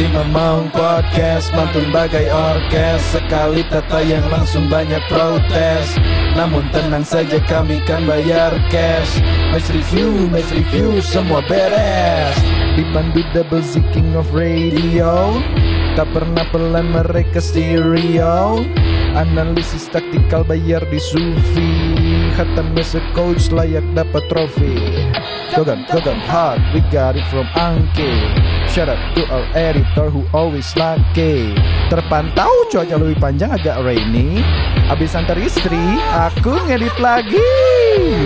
Si Mamaung Podcast mantun bagai orkes. Sekali tak tayang langsung banyak protes. Namun tenang saja kami kan bayar cash. Match review, match review semua beres. Dipandu double Z King of Radio. Tak pernah pelan mereka stereo. Analisis taktikal bayar di Sufi Hatam as a coach layak dapat trofi. Gogan, Gogan hard, we got it from Anki. Shout out to our editor who always lucky. Terpantau cuaca lebih panjang agak rainy. Abis antar istri, aku ngedit lagi.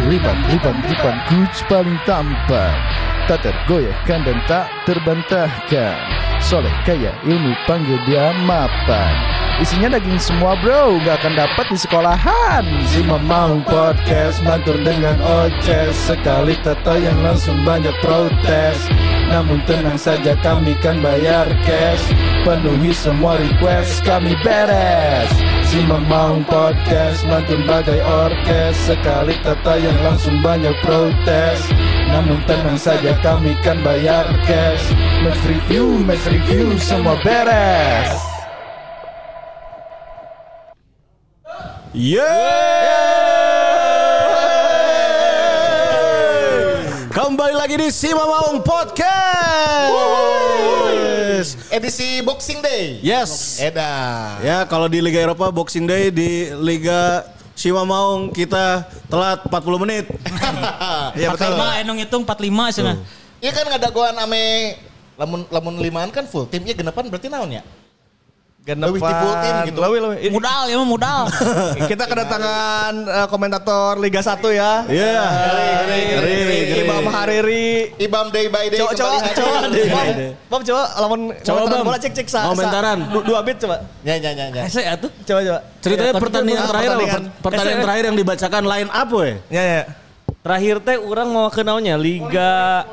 Riban, riban, riban, coach paling tampan Tak tergoyahkan dan tak terbantahkan Soleh kaya ilmu panggil dia mapan. Isinya daging semua bro. Gak akan dapat di sekolahan. Si Mamang Podcast Mantur dengan oces. Sekali tata yang langsung banyak protes. Namun tenang saja kami kan bayar cash. Penuhi semua request kami beres Si Mamang Podcast Mantur bagai orkes. Sekali tata yang langsung banyak protes. Namun tenang saja kami kan bayar cash. Match review, match review semua beres. Yeay! Kembali lagi di Si Mamaung Podcast. Edisi Boxing Day. Yes. Eda. Ya, kalau di Liga Eropa Boxing Day di Liga Sima Maung kita telat 40 menit. Iya betul. 45 enong hitung 45 sana. Iya kan ada goan ame lamun lamun limaan kan full tim. Iya genepan berarti naon ya? Leuwih ti full tim gitu. Leuwih, leuwih. Ini- Modal ya modal. Kita kedatangan eh, komentator Liga 1 ya. Iya. Riri, Riri, Ibam Hariri. Ibam day by day Coba, coba, coba. Bam. Bam, coba, lamun Coba, bola cek cek sa, Komentaran. du- dua bit coba. Ya ya ya ya. Hese atuh. Coba coba. Ceritanya Ya, pertandingan terakhir pertandingan. Per- Pertandingan Eh, terakhir yang dibacakan line up we. Ya ya. Terakhir teh orang mau ke naonnya Liga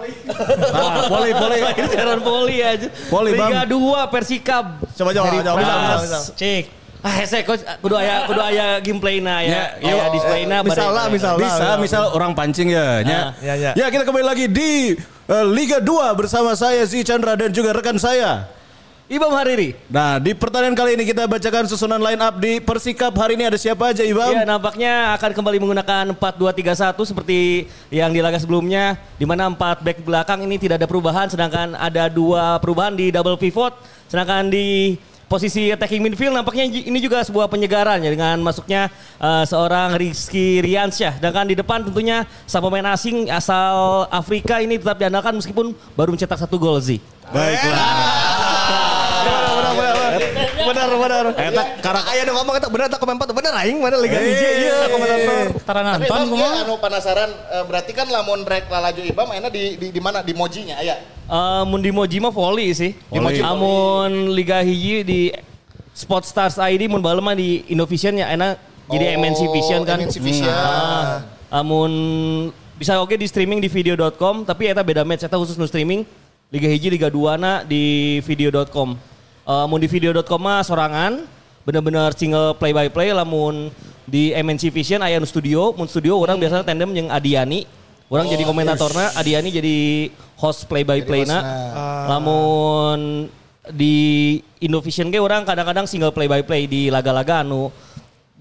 Ah, poli poli. Jalan poli aja. Poli, Bang. Liga 2 Persikab. Coba coba Heri coba bisa bisa bisa. Cek. Ah, hese coach kudu aya kudu aya gameplayna ya. Ya, Ya, displayna Misalnya misalnya. Bisa, misal orang pancing ya. Ya, ya, ya. ya kita kembali lagi di eh, Liga 2 bersama saya Zi Chandra dan juga rekan saya. Ibam Hariri. Nah, di pertandingan kali ini kita bacakan susunan line up di Persikap. Hari ini ada siapa aja, Ibam? Ya nampaknya akan kembali menggunakan 4-2-3-1 seperti yang di laga sebelumnya di mana 4 back belakang ini tidak ada perubahan sedangkan ada dua perubahan di double pivot sedangkan di posisi attacking midfield nampaknya ini juga sebuah penyegaran ya dengan masuknya eh, seorang Rizky Riansyah sedangkan di depan tentunya sang pemain asing asal Afrika ini tetap diandalkan meskipun baru mencetak satu gol Zi. Benar benar benar. Benar benar. Eta karak Aya nu ngomong eta bener eta komen bener aing mana Liga hiji ieu komentator. Tara Tapi nonton Bang, kumaha? iya, anu penasaran eh, berarti kan lamun rek lalaju Ibam ayeuna di di di mana di Mojinya aya. Eh mun di Moji mah volley sih. Di Moji. Amun Liga Hiji di Sport Stars ID mun bae mah di Innovision ya enak jadi Oh, MNC Vision kan. MNC Vision. Ah, amun bisa oke di streaming di video.com tapi eta beda match eta khusus nu streaming Liga Hiji Liga 2 na di video.com. Eh mun di video.com mah sorangan bener-bener single play by play lamun di MNC Vision aya nu studio, mun studio orang Hmm. biasanya tandem jeung Adiani. Orang jadi komentatorna, Adiani jadi host play by play na. Lamun di Indovision ge orang kadang-kadang single play by play di laga-laga anu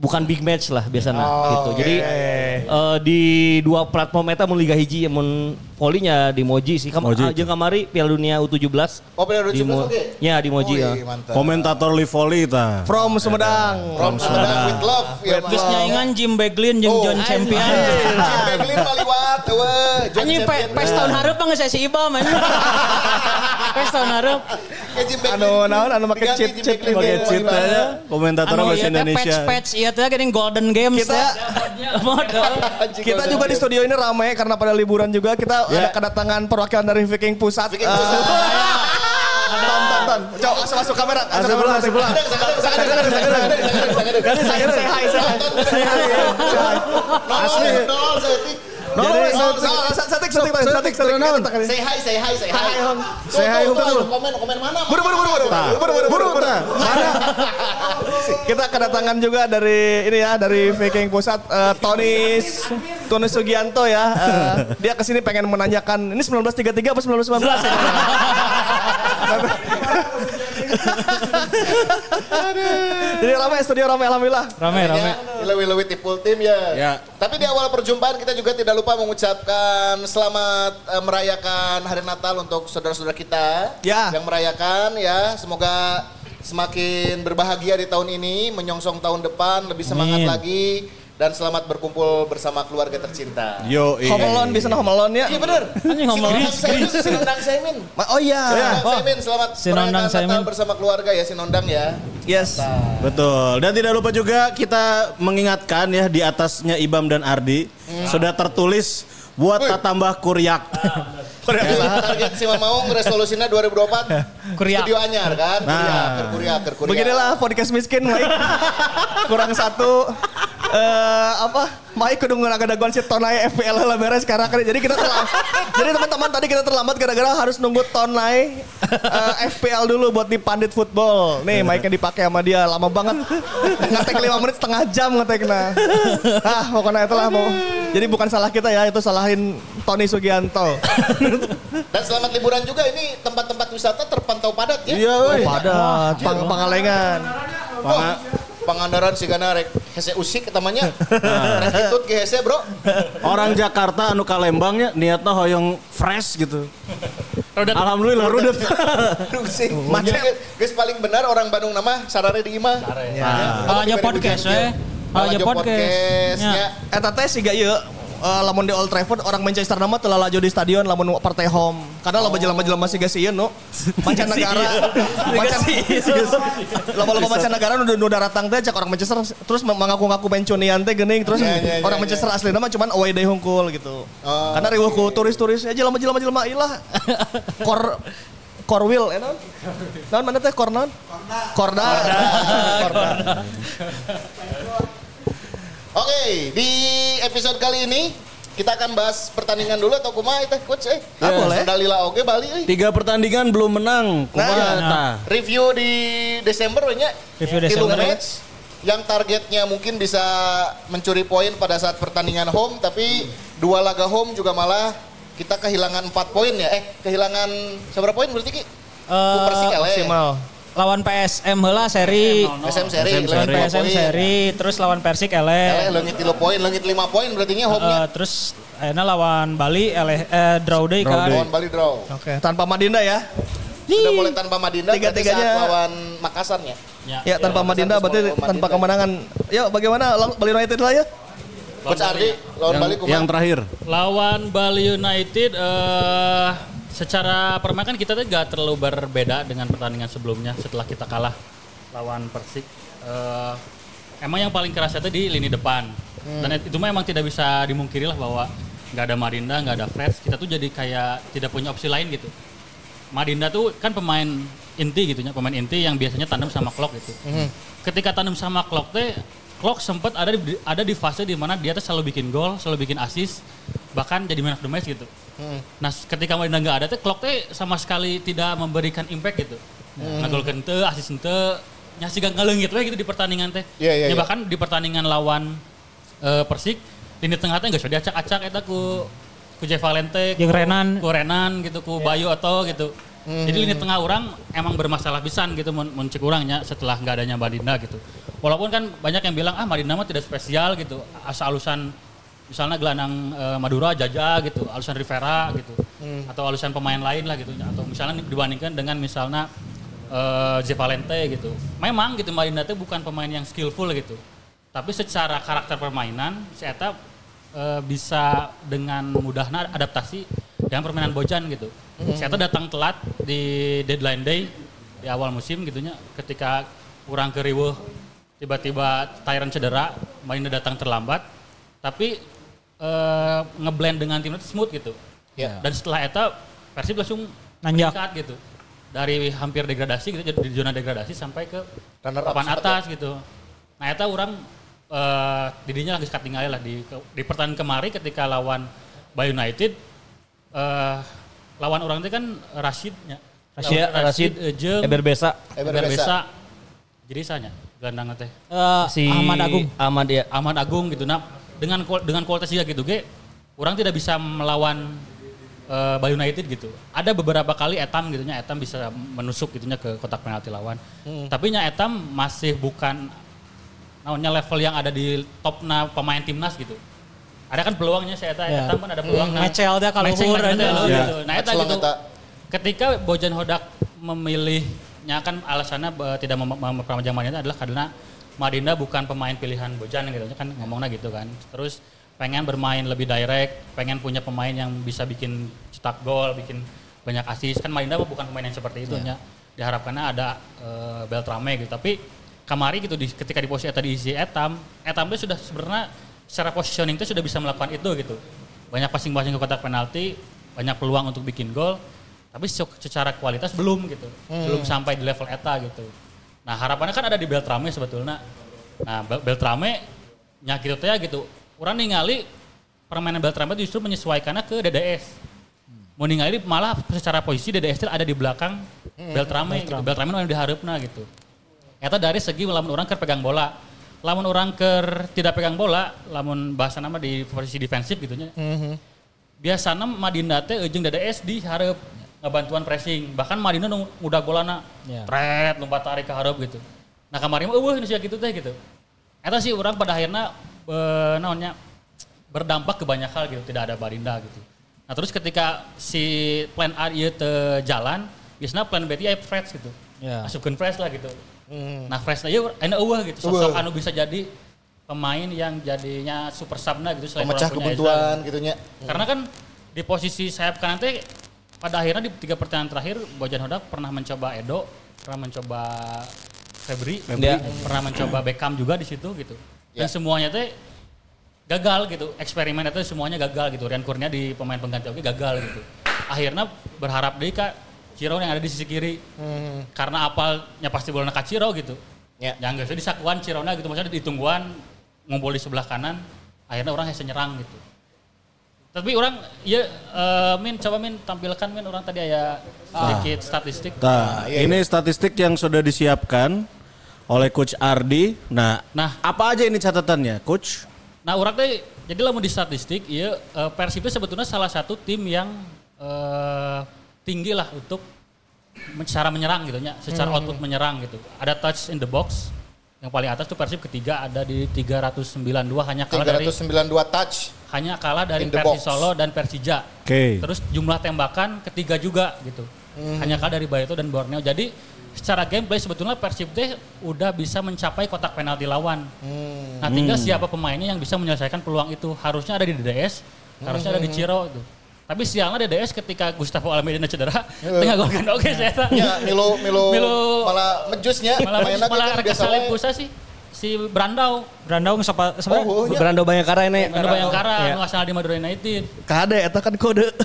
bukan big match lah biasanya gitu. Jadi eh, di dua platform eta mun Liga Hiji mun volley-nya di Moji sih. Kam Moji. ah, jeung kamari Piala Dunia U17. Oh, Piala Di U17 Mo- oke? Ya di Moji ya. Wih, mantap. komentator Live Volley ta. From Sumedang. From Sumedang with love ya. Terus nyaingan Jim Beglin jeung Oh, John Champion. Jim Beglin maliwat eueuh. John Anjing pe, Champion. pes tahun hareup mah geus aya si Ibam anjing. Pes tahun hareup. Ya, Jim Beglin. Anu naon anu make cheat cheat Iya, cheat aja komentator Anu bahasa teh Indonesia. patch-patch ieu teh geuning Golden Games Kita- Kita juga di studio ini ramai karena pada liburan juga kita ada kedatangan perwakilan dari Viking Pusat. Viking Pusat. Ton ton ton. Coba masuk masuk kamera. Masuk kamera. Gani saya saya hai. No, so- satik satik satik satik. Say hi, say hi, say hi. Say hi, Komen, komen mana? Buru buru buru buru. Buru buru buru. buru. Kita kedatangan juga dari ini ya dari Viking Pusat eh, Tony Tony Sugianto ya. Eh, dia ke sini pengen menanyakan ini 1933 apa 1919 ya? Jadi rame studio rame alhamdulillah. Rame, rame. Lewi-lewi full tim ya. Ya. Tapi di awal perjumpaan kita juga tidak lupa mengucapkan selamat eh, merayakan hari Natal untuk saudara-saudara kita Ya. yang merayakan ya. Semoga semakin berbahagia di tahun ini, menyongsong tahun depan, lebih semangat Amin. lagi dan selamat berkumpul bersama keluarga tercinta. Yo, Home Alone bisa Home Alone ya. Iya bener. Anjing, Home Alone. Sinondang Saimin, Oh iya. Sinondang Oh. Saimin, selamat Sinondang Saimin. bersama keluarga ya Sinondang ya. Yes. Betul. Dan tidak lupa juga kita mengingatkan ya di atasnya Ibam dan Ardi sudah tertulis buat tak tambah kuryak. Ya, target si Maung resolusinya 2024 Kuriak. studio anyar kan? Nah. Kuriak, kuriak, kuriak. Beginilah podcast miskin Mike. Kurang satu eh apa? Mike kudu ngadaguan si Tonai FPL lah beres sekarang kan. Jadi kita terlambat. Jadi teman-teman tadi kita terlambat gara-gara harus nunggu Tonai eh, FPL dulu buat di Pandit Football. Nih Mike yang dipakai sama dia lama banget. Ngetek 5 menit setengah jam ngeteknya. Ah, pokoknya itulah mau. Jadi bukan salah kita ya, itu salahin Tony Sugianto. Dan selamat liburan juga ini tempat-tempat wisata terpantau padat ya. Iya. Padat, pang pangalengan. Pangandaran sih karena rek hese usik ketamanya. Rek itut ke hese bro. Orang Jakarta anu ka Lembangnya niatnya hoyong fresh gitu. Alhamdulillah rudet. Usik. Macet. Guys paling benar orang Bandung nama sarare di imah. Ya. Hanya podcast we. Hanya podcast. ya. Ya. Eta teh siga ieu eh, lamun di Old Trafford orang Manchester nama telah laju di stadion lamun partai home. Karena loba jelema-jelema siga sieun no. Mancanegara. Mancan Loba-loba mancanegara nu nu datang teh cak orang Manchester terus mengaku-ngaku mencunian teh geuning terus Ya, ya, ya, orang ya. Manchester asli nama cuman away day hungkul gitu. Oh. Karena riweuh ku turis-turis ya jelema-jelema jelema ilah. Kor Korwil, eh non? Non mana teh kor non? Korda. Korda. Oke, di episode kali ini kita akan bahas pertandingan dulu atau kumaha teh coach eh. Ah, boleh. Dalila oke Bali euy. Tiga pertandingan belum menang. Kumaha Nah, tah? Review di Desember nya. Review Tilu Desember, ya. match yang targetnya mungkin bisa mencuri poin pada saat pertandingan home tapi dua laga home juga malah kita kehilangan 4 poin ya. Eh, kehilangan seberapa poin berarti Ki? Ku Persik eleh. Lawan PSM heula seri. SM seri, leungit Lawan PSM seri, terus lawan Persik Eleh eleh. leungit 3 poin, leungit 5 poin berarti nya home-nya. Eh, terus akhirnya lawan Bali eleh eh, draw day kan. Lawan Bali draw. Oke, tanpa Madinda ya. Sudah mulai tanpa Madinda Tiga-tiganya- lawan Makassar ya. Ya, tanpa Madinda berarti tanpa kemenangan. Yuk, bagaimana Bali United lah ya? Coach Ardi lawan Yang, Bali kumaha? yang terakhir. Lawan Bali United eh secara permainan kita tuh gak terlalu berbeda dengan pertandingan sebelumnya setelah kita kalah lawan Persik. Eh, emang yang paling keras itu di lini depan. Dan itu memang tidak bisa dimungkiri lah bahwa nggak ada Marinda, nggak ada Freds, kita tuh jadi kayak tidak punya opsi lain gitu. Madinda tuh kan pemain inti gitu ya, pemain inti yang biasanya tandem sama Klok gitu. Ketika tandem sama Klok teh, Klok sempat ada di ada di fase di mana dia tuh selalu bikin gol, selalu bikin assist, bahkan jadi man of the match gitu. Nah, ketika Madinda nggak ada teh, Klok teh sama sekali tidak memberikan impact gitu. Ngagol kente, assist ente, nyasi gak ngelengit we gitu di pertandingan teh. Iya, iya, Ya, iya. bahkan di pertandingan lawan eh, Persik, lini tengah teh nggak usah diacak-acak eta ku ku Jay Valente, ku- Renan. ku Renan gitu, ku Bayu Oto gitu. Jadi lini tengah orang emang bermasalah pisan gitu mun mun cek urangnya setelah nggak adanya Madinda gitu. Walaupun kan banyak yang bilang ah Madinda mah tidak spesial gitu. Asal alusan misalnya gelandang eh, Madura Jaja gitu, alusan Rivera gitu. Atau alusan pemain lain lah gitu. Atau misalnya dibandingkan dengan misalnya eh J Valente gitu. Memang gitu Madinda itu bukan pemain yang skillful gitu. Tapi secara karakter permainan si Eta eh, bisa dengan mudahnya adaptasi dengan permainan Bojan gitu. Si Eta datang telat di deadline day di awal musim gitunya ketika kurang keriweuh tiba-tiba Tyron cedera, Madinda datang terlambat. Tapi eh, ngeblend dengan tim itu smooth gitu. Ya. Dan setelah Eta Persib langsung Nanjak. meningkat gitu. Dari hampir degradasi gitu jadi di zona degradasi sampai ke Runner up papan atas gitu. Nah eta orang eh didinya lagi sekat tinggal lah di di pertandingan kemarin ketika lawan Bay United eh lawan orang itu kan Rashidnya. Rashid, Rashid, eh, jeung Eber Besa. Eber Eber Besa. Besa. Jadi sanya gelandang teh. Eh, Si Ahmad Agung. Ahmad ya. Ahmad Agung gitu. Nah, dengan dengan kualitas juga gitu, ge, orang tidak bisa melawan eh, Bali United gitu. Ada beberapa kali Etam gitu nya Etam bisa menusuk gitunya ke kotak penalti lawan. Tapi nya Etam masih bukan namanya level yang ada di top na pemain timnas gitu. Ada kan peluangnya saya Eta, Ya. Etam kan ada peluang. nah, Mecel dah kalau Mecel gitu, Ya. Nah, Eta gitu. Eta. Ketika Bojan Hodak memilihnya kan alasannya eh, tidak mem- mem- memperpanjang Madinda adalah karena Madinda bukan pemain pilihan Bojan gitu kan ngomongnya gitu kan. Terus pengen bermain lebih direct, pengen punya pemain yang bisa bikin cetak gol, bikin banyak asis. Kan Madinda bukan pemain yang seperti itu nya. Diharapkannya ada eh, Beltrame gitu. Tapi kamari gitu di, ketika di posisi Eta diisi Etam, Etam itu sudah sebenarnya secara positioning itu sudah bisa melakukan itu gitu. Banyak passing-passing ke kotak penalti, banyak peluang untuk bikin gol, tapi se- secara kualitas belum gitu. Belum sampai di level Eta gitu. Nah, harapannya kan ada di Beltrame sebetulnya. Nah, Bel- Beltrame nya gitu teh gitu. Orang ningali permainan Beltrame itu justru menyesuaikannya ke DDS. Mau ningali malah secara posisi DDS itu ada di belakang Beltrame, gitu. Beltrame yang diharapna gitu. Eta dari segi lamun orang keur pegang bola. Lamun orang keur tidak pegang bola, lamun bahasa nama di posisi defensif gitu nya. Biasana Madinda teh ujung DDS di hareup ngebantuan pressing. Bahkan nu udah golana Ya. tret lompat tarik ke hareup gitu. Nah kemarin mah eueuh gitu teh gitu. Eta sih orang pada akhirnya eh, naonnya berdampak ke banyak hal gitu, tidak ada Madinda gitu. Nah terus ketika si plan A ieu teu jalan, biasanya plan B ieu fresh gitu. Ya. Masukkan fresh lah gitu. Nah fresh ieu enak eueuh gitu, sosok anu bisa jadi pemain yang jadinya super subna gitu selain Pemecah kebuntuan gitu. gitu nya. Karena kan di posisi sayap kanan teh pada akhirnya di tiga pertandingan terakhir Bojan Hodak pernah mencoba Edo, pernah mencoba Febri, Ya. pernah mencoba Beckham juga di situ gitu. Dan Ya. semuanya teh gagal gitu. Eksperimen itu semuanya gagal gitu. Rian Kurnia di pemain pengganti oke gagal gitu. Akhirnya berharap deh Kak Ciro yang ada di sisi kiri. Karena apalnya pasti bola ka Ciro gitu. Ya. Yang enggak di sakuan Cirona gitu maksudnya di tungguan ngumpul di sebelah kanan. Akhirnya orang hanya nyerang gitu. Tapi orang ya eh, Min coba Min tampilkan Min orang tadi ya sedikit statistik. Nah, iya, ini statistik yang sudah disiapkan oleh Coach Ardi. Nah, Nah. apa aja ini catatannya, Coach? Nah, orang teh jadi lamun di statistik, ya eh, Persib sebetulnya salah satu tim yang eh, tinggi lah untuk secara menyerang gitu ya, secara output menyerang gitu. Ada touch in the box yang paling atas tuh Persib ketiga ada di 392 hanya kalah dari 392 touch. Hanya kalah dari In box. Solo dan Persija. Oke. Terus jumlah tembakan ketiga juga gitu. Hanya kalah dari Barito dan Borneo. Jadi secara gameplay sebetulnya Persib teh udah bisa mencapai kotak penalti lawan. Nah tinggal siapa pemainnya yang bisa menyelesaikan peluang itu. Harusnya ada di DDS, harusnya ada di Ciro itu. Tapi sialnya DDS ketika Gustavo Almeida cedera, tengah golkan oke saya tahu. Ya, Milo Milo, Milo- malah mejusnya Malah mainnya malah kan biasa sih si Brandau. Brandau ngesopa sebenarnya Oh, nya. Berando Bayangkara ini. Brandau Bayangkara Iya. nu asal di Madura United. Kade eta kan kode.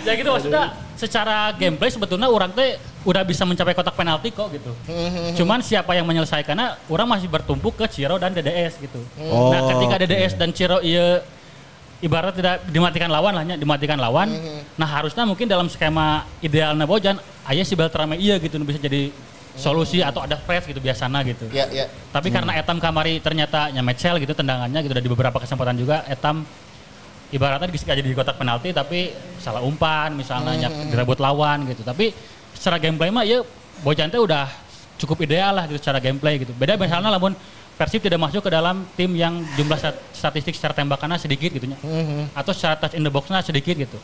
Ya gitu maksudnya secara gameplay sebetulnya orang teh udah bisa mencapai kotak penalti kok gitu. Cuman siapa yang menyelesaikannya orang masih bertumpuk ke Ciro dan DDS gitu. Oh, nah ketika. DDS dan Ciro iya ibarat tidak dimatikan lawan lah nya, dimatikan lawan. Nah harusnya mungkin dalam skema idealnya Bojan ayah si Beltrame iya gitu bisa jadi solusi atau ada fresh gitu biasanya gitu. Ya, ya. Tapi karena Etam Kamari ternyata nyamecel gitu tendangannya gitu dan di beberapa kesempatan juga Etam ibaratnya bisa jadi di kotak penalti tapi salah umpan misalnya nyap- direbut lawan gitu. Tapi secara gameplay mah ya Bojan teh udah cukup ideal lah gitu secara gameplay gitu. Beda misalnya lamun Persib tidak masuk ke dalam tim yang jumlah stat- statistik secara tembakannya sedikit gitu nya. Atau secara touch in the box-nya sedikit gitu.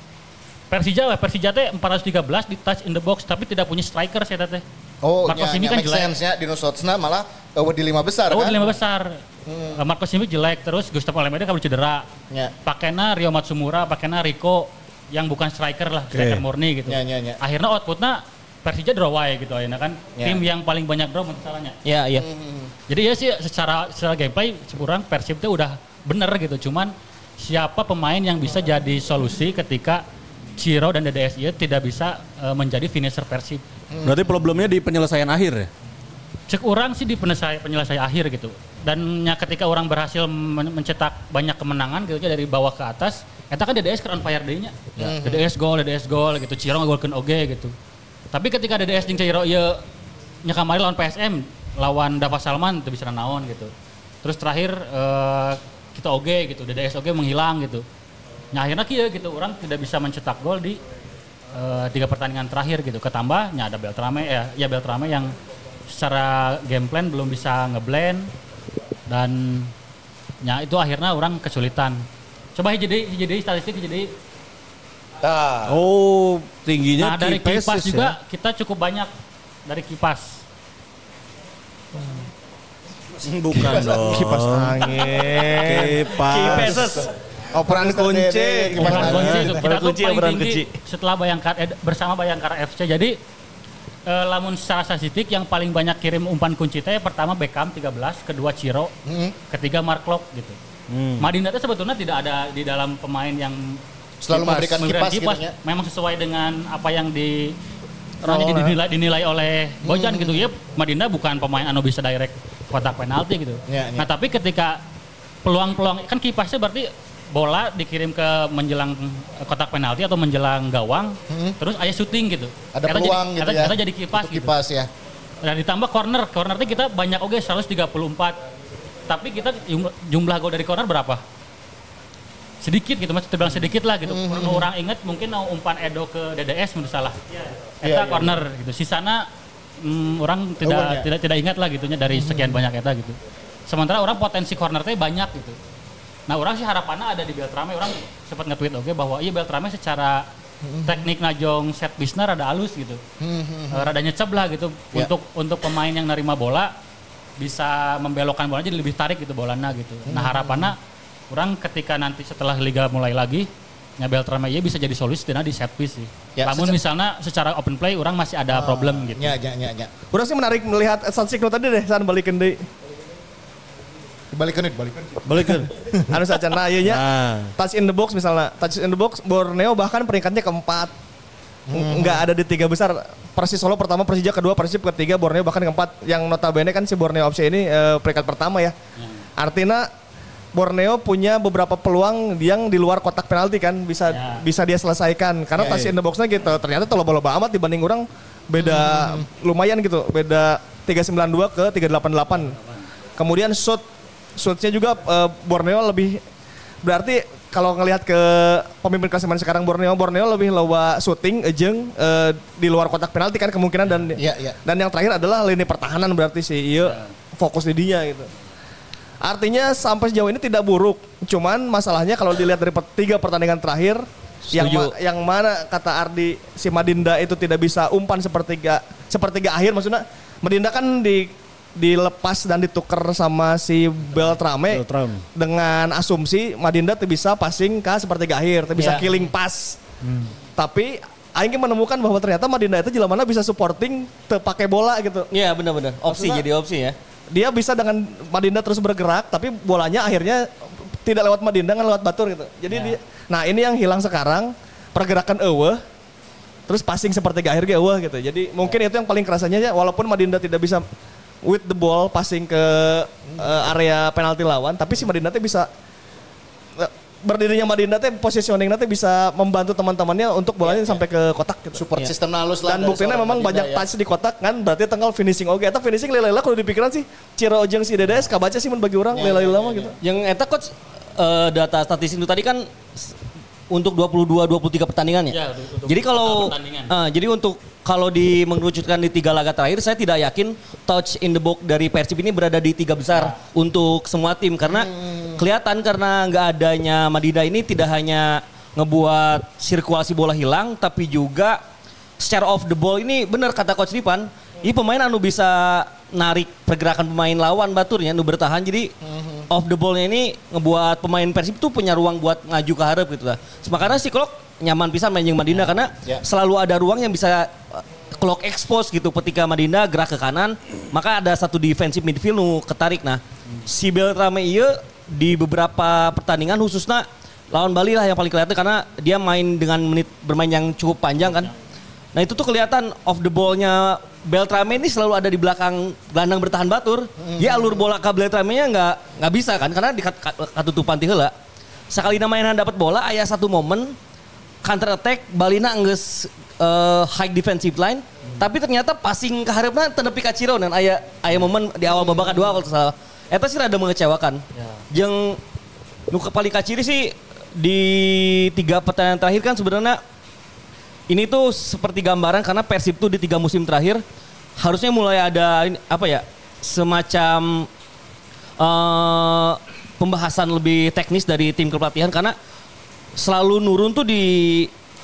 Persija lah, Persija teh 413 di touch in the box tapi tidak punya striker saya teh. Oh, Marcos nya kan jelek. sense nya di Nusotsna malah uh, di lima besar Oh, kan. di lima besar. Uh, Marcos Simic jelek terus Gustavo Almeida kalau cedera. Ya. Pakainya Rio Matsumura, pakainya Rico yang bukan striker lah, striker murni gitu. Ya, ya, ya. Akhirnya outputnya Persija draw wae gitu akhirnya kan. Ya. Tim yang paling banyak draw masalahnya. Iya, iya. Jadi ya sih secara secara gameplay kurang Persib itu udah bener gitu. Cuman siapa pemain yang bisa jadi solusi ketika Ciro dan DDS itu tidak bisa eh, menjadi finisher Persib. Berarti problemnya di penyelesaian akhir ya? Cek orang sih di penyelesai, penyelesai akhir gitu. Dan ya ketika orang berhasil men- mencetak banyak kemenangan gitu ya dari bawah ke atas, eta kan DDS ke on fire day-nya. DDS gol, DDS gol gitu. Ciro ngagolkeun oge gitu. Tapi ketika DDS jeung Ciro ieu nya kamari lawan PSM, lawan Dava Salman itu bisa naon gitu. Terus terakhir eh, kita oge gitu, DDS oge menghilang gitu. Nah akhirnya kia gitu, orang tidak bisa mencetak gol di eh, tiga pertandingan terakhir gitu. Ketambahnya ada Beltrame ya, ya Beltrame yang secara game plan belum bisa ngeblend dan ya itu akhirnya orang kesulitan. Coba hiji deui, hiji deui statistik hiji deui. Nah, Oh, tingginya Nah dari key kipas passes juga ya. kita cukup banyak dari kipas. Bukan dong. Kipas angin. Kipas. Operan kunci. Operan kunci itu kita Operan tuh kunci, paling operan tinggi kunci. setelah Bayangkara eh, bersama Bayangkara FC. Jadi eh, lamun secara statistik yang paling banyak kirim umpan kunci teh pertama Beckham 13, kedua Ciro, ketiga Mark Lok gitu. Madinda itu sebetulnya tidak ada di dalam pemain yang Selalu memberikan memberikan kipas gitu ya. memang sesuai dengan apa yang di Role. nanti dinilai, dinilai oleh Bojan gitu ya Madinda bukan pemain anu bisa direct kotak penalti gitu. Ya, ya. Nah tapi ketika peluang-peluang kan kipasnya berarti bola dikirim ke menjelang kotak penalti atau menjelang gawang, terus ayah syuting gitu. Hmm. Ada Eta peluang jadi, gitu eta- ya. eta jadi kipas Untuk gitu. Kipas ya. Dan ditambah corner, corner itu kita banyak oke 134. Tapi kita jumlah, gol dari corner berapa? Sedikit gitu, masih terbilang sedikit lah gitu. Hmm, Perlu orang ingat mungkin mau umpan Edo ke DDS menurut salah. Iya, Eta iya. corner gitu. Sisana mm, orang tidak ya. tidak tidak ingat lah gitunya dari Hmm. sekian banyak eta gitu. Sementara orang potensi corner teh banyak gitu. Nah orang sih harapannya ada di Beltrame, orang sempat nge-tweet oke bahwa iya Beltrame secara Hmm. teknik najong set bisner ada halus gitu. Eh, rada nyecep lah gitu Ya. untuk untuk pemain yang nerima bola bisa membelokkan bola jadi lebih tarik gitu bolanya gitu. Nah harapannya orang ketika nanti setelah liga mulai lagi ya Beltrame iya bisa jadi solusi di set piece sih. Ya, Namun seca- misalnya secara open play orang masih ada problem gitu. Ya, ya, ya, ya. Udah sih menarik melihat statistik tadi deh, san balikin deui. Dibalikin. Balikin. Anu saja nah ieu nya. Nah. Touch in the box misalnya, touch in the box Borneo bahkan peringkatnya keempat. Nggak ada di tiga besar. Persis Solo pertama, Persija kedua, Persib ketiga, Borneo bahkan keempat. Yang notabene kan si Borneo FC ini eh, peringkat pertama ya. Artinya Borneo punya beberapa peluang yang di luar kotak penalti kan bisa Ya. bisa dia selesaikan karena Ya, touch ya. in the boxnya gitu. Ternyata kalau bola amat dibanding orang beda lumayan gitu, beda 392 ke 388. Kemudian shoot shootnya juga eh, Borneo lebih berarti kalau ngelihat ke pemimpin klasemen sekarang Borneo, Borneo lebih loba shooting ejeng eh, di luar kotak penalti kan kemungkinan dan Iya, iya. dan yang terakhir adalah lini pertahanan berarti sih iya fokus di dia gitu. Artinya sampai sejauh ini tidak buruk. Cuman masalahnya kalau dilihat dari per- tiga pertandingan terakhir yang ma- yang mana kata Ardi si Madinda itu tidak bisa umpan sepertiga sepertiga akhir maksudnya Madinda kan di dilepas dan ditukar sama si Beltrame, Beltrame. dengan asumsi Madinda tuh bisa passing ke sepertiga akhir, tuh bisa Ya. killing pass. Tapi Aing menemukan bahwa ternyata Madinda itu jelas mana bisa supporting te pakai bola gitu Iya benar-benar. Opsi Maksudnya- jadi opsi ya. dia bisa dengan Madinda terus bergerak tapi bolanya akhirnya tidak lewat Madinda kan lewat Batur gitu. Jadi dia, nah ini yang hilang sekarang pergerakan eueuh terus passing seperti akhir ge eueuh gitu. Jadi mungkin itu yang paling kerasanya ya walaupun Madinda tidak bisa with the ball passing ke eh, area penalti lawan tapi si Madinda teh bisa eh, berdirinya Madinda teh positioning teh bisa membantu teman-temannya untuk bolanya sampai ke kotak gitu. Support sistem halus lah. Dan buktinya memang Madinda banyak ya. touch di kotak kan berarti tinggal finishing oke. Eta finishing lela kalau dipikiran sih Ciro jeung si DDS kabaca sih mun bagi orang lela lama gitu. Yang eta coach eh, data statistik itu tadi kan untuk 22 23 pertandingan ya. Ya, jadi kalau pertandingan. eh, jadi untuk kalau di mengerucutkan di tiga laga terakhir saya tidak yakin touch in the box dari Persib ini berada di tiga besar untuk semua tim. Karena kelihatan karena nggak adanya Madinda ini tidak hanya ngebuat sirkulasi bola hilang tapi juga secara off the ball ini benar kata coach Dipan ini pemain anu bisa narik pergerakan pemain lawan baturnya anu bertahan. Jadi off the ballnya ini ngebuat pemain Persib tuh punya ruang buat ngaju ke harap gitu lah. Makanya si Klok nyaman pisan main jeung Madinda karena Ya. selalu ada ruang yang bisa uh, Klok expose gitu ketika Madinda gerak ke kanan maka ada satu defensive midfield nu ketarik nah si Beltrame ieu di beberapa pertandingan khususnya lawan Bali lah yang paling kelihatan karena dia main dengan menit bermain yang cukup panjang kan. Nah itu tuh kelihatan off the ball-nya Beltrame ini selalu ada di belakang gelandang bertahan batur. Dia alur bola ke Beltrame-nya nggak nggak bisa kan karena di kat- kat- katutupan ti heula. Sekali mainan dapat bola aya satu momen counter attack Balina enggeus eh, high defensive line tapi ternyata passing ke hareupeuna teu nepi ka Ciro dan aya aya momen di awal babak kedua kalau salah. Eta sih rada mengecewakan. Jeung nu paling kaciri sih di tiga pertandingan terakhir kan sebenarnya ini tuh seperti gambaran karena Persib tuh di tiga musim terakhir harusnya mulai ada ini, apa ya semacam eh pembahasan lebih teknis dari tim kepelatihan karena selalu nurun tuh di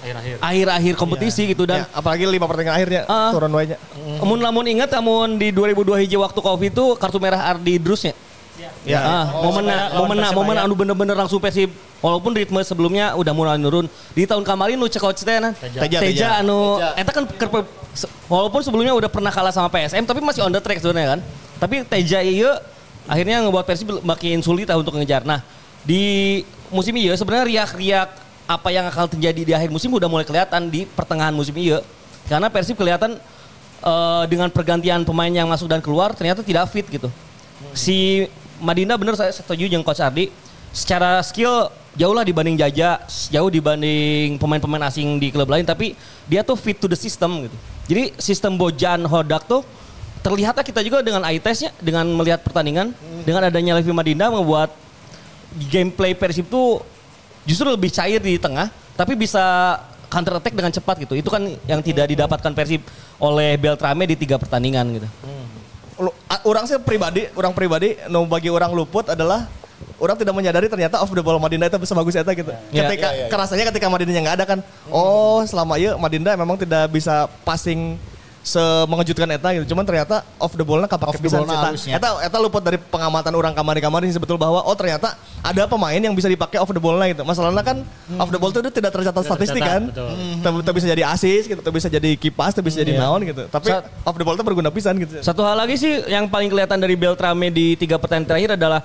Akhir-akhir. akhir-akhir kompetisi gitu dan Ya, apalagi lima pertandingan akhirnya Ah. turun wanya. Amun lamun ingat amun di 2002 hiji waktu Covid itu kartu merah Ardi Drusnya. Ya. Ah, momen Persebaya momen momen Persebaya. anu bener-bener langsung Persib walaupun ritme sebelumnya udah mulai nurun. Di tahun kemarin nu cek teh. Teja. Teja, Teja anu Teja. eta kan kerpe- se- walaupun sebelumnya udah pernah kalah sama PSM tapi masih on the track sebenarnya kan. Tapi Teja iya akhirnya ngebuat Persib makin sulit lah untuk ngejar. Nah, di musim iya sebenarnya riak-riak apa yang akan terjadi di akhir musim udah mulai kelihatan di pertengahan musim iya. Karena Persib kelihatan eh, dengan pergantian pemain yang masuk dan keluar ternyata tidak fit gitu. Si Madinda bener saya setuju dengan Coach Ardi. Secara skill jauh lah dibanding Jaja, jauh dibanding pemain-pemain asing di klub lain. Tapi dia tuh fit to the system gitu. Jadi sistem Bojan Hodak tuh terlihatnya kita juga dengan eye testnya, dengan melihat pertandingan, dengan adanya Levi Madinda membuat gameplay Persib tuh justru lebih cair di tengah, tapi bisa counter attack dengan cepat gitu. Itu kan yang tidak didapatkan Persib oleh Beltrame di tiga pertandingan gitu. A- Orang sih pribadi, orang pribadi, no bagi orang luput adalah orang tidak menyadari ternyata off the ball Madinda itu bisa bagus eta gitu. Ya. Ketika Ya, ya, ya. kerasanya ketika Madindanya nggak ada kan, oh selama iya Madinda memang tidak bisa passing semengejutkan eta gitu. Cuman ternyata off the ball-nya kapake Off the pisan ball-nya eta. Eta eta luput dari pengamatan orang kamari-kamari sih betul bahwa oh ternyata ada pemain yang bisa dipakai off the ball-nya gitu. Masalahnya kan off the ball itu tidak tercatat statistik kan. tercatat. Tak tak bisa jadi asis gitu, bisa jadi kipas, bisa jadi naon gitu. Tapi off the ball itu berguna pisan gitu. Satu hal lagi sih yang paling kelihatan dari Beltrame di tiga pertandingan terakhir adalah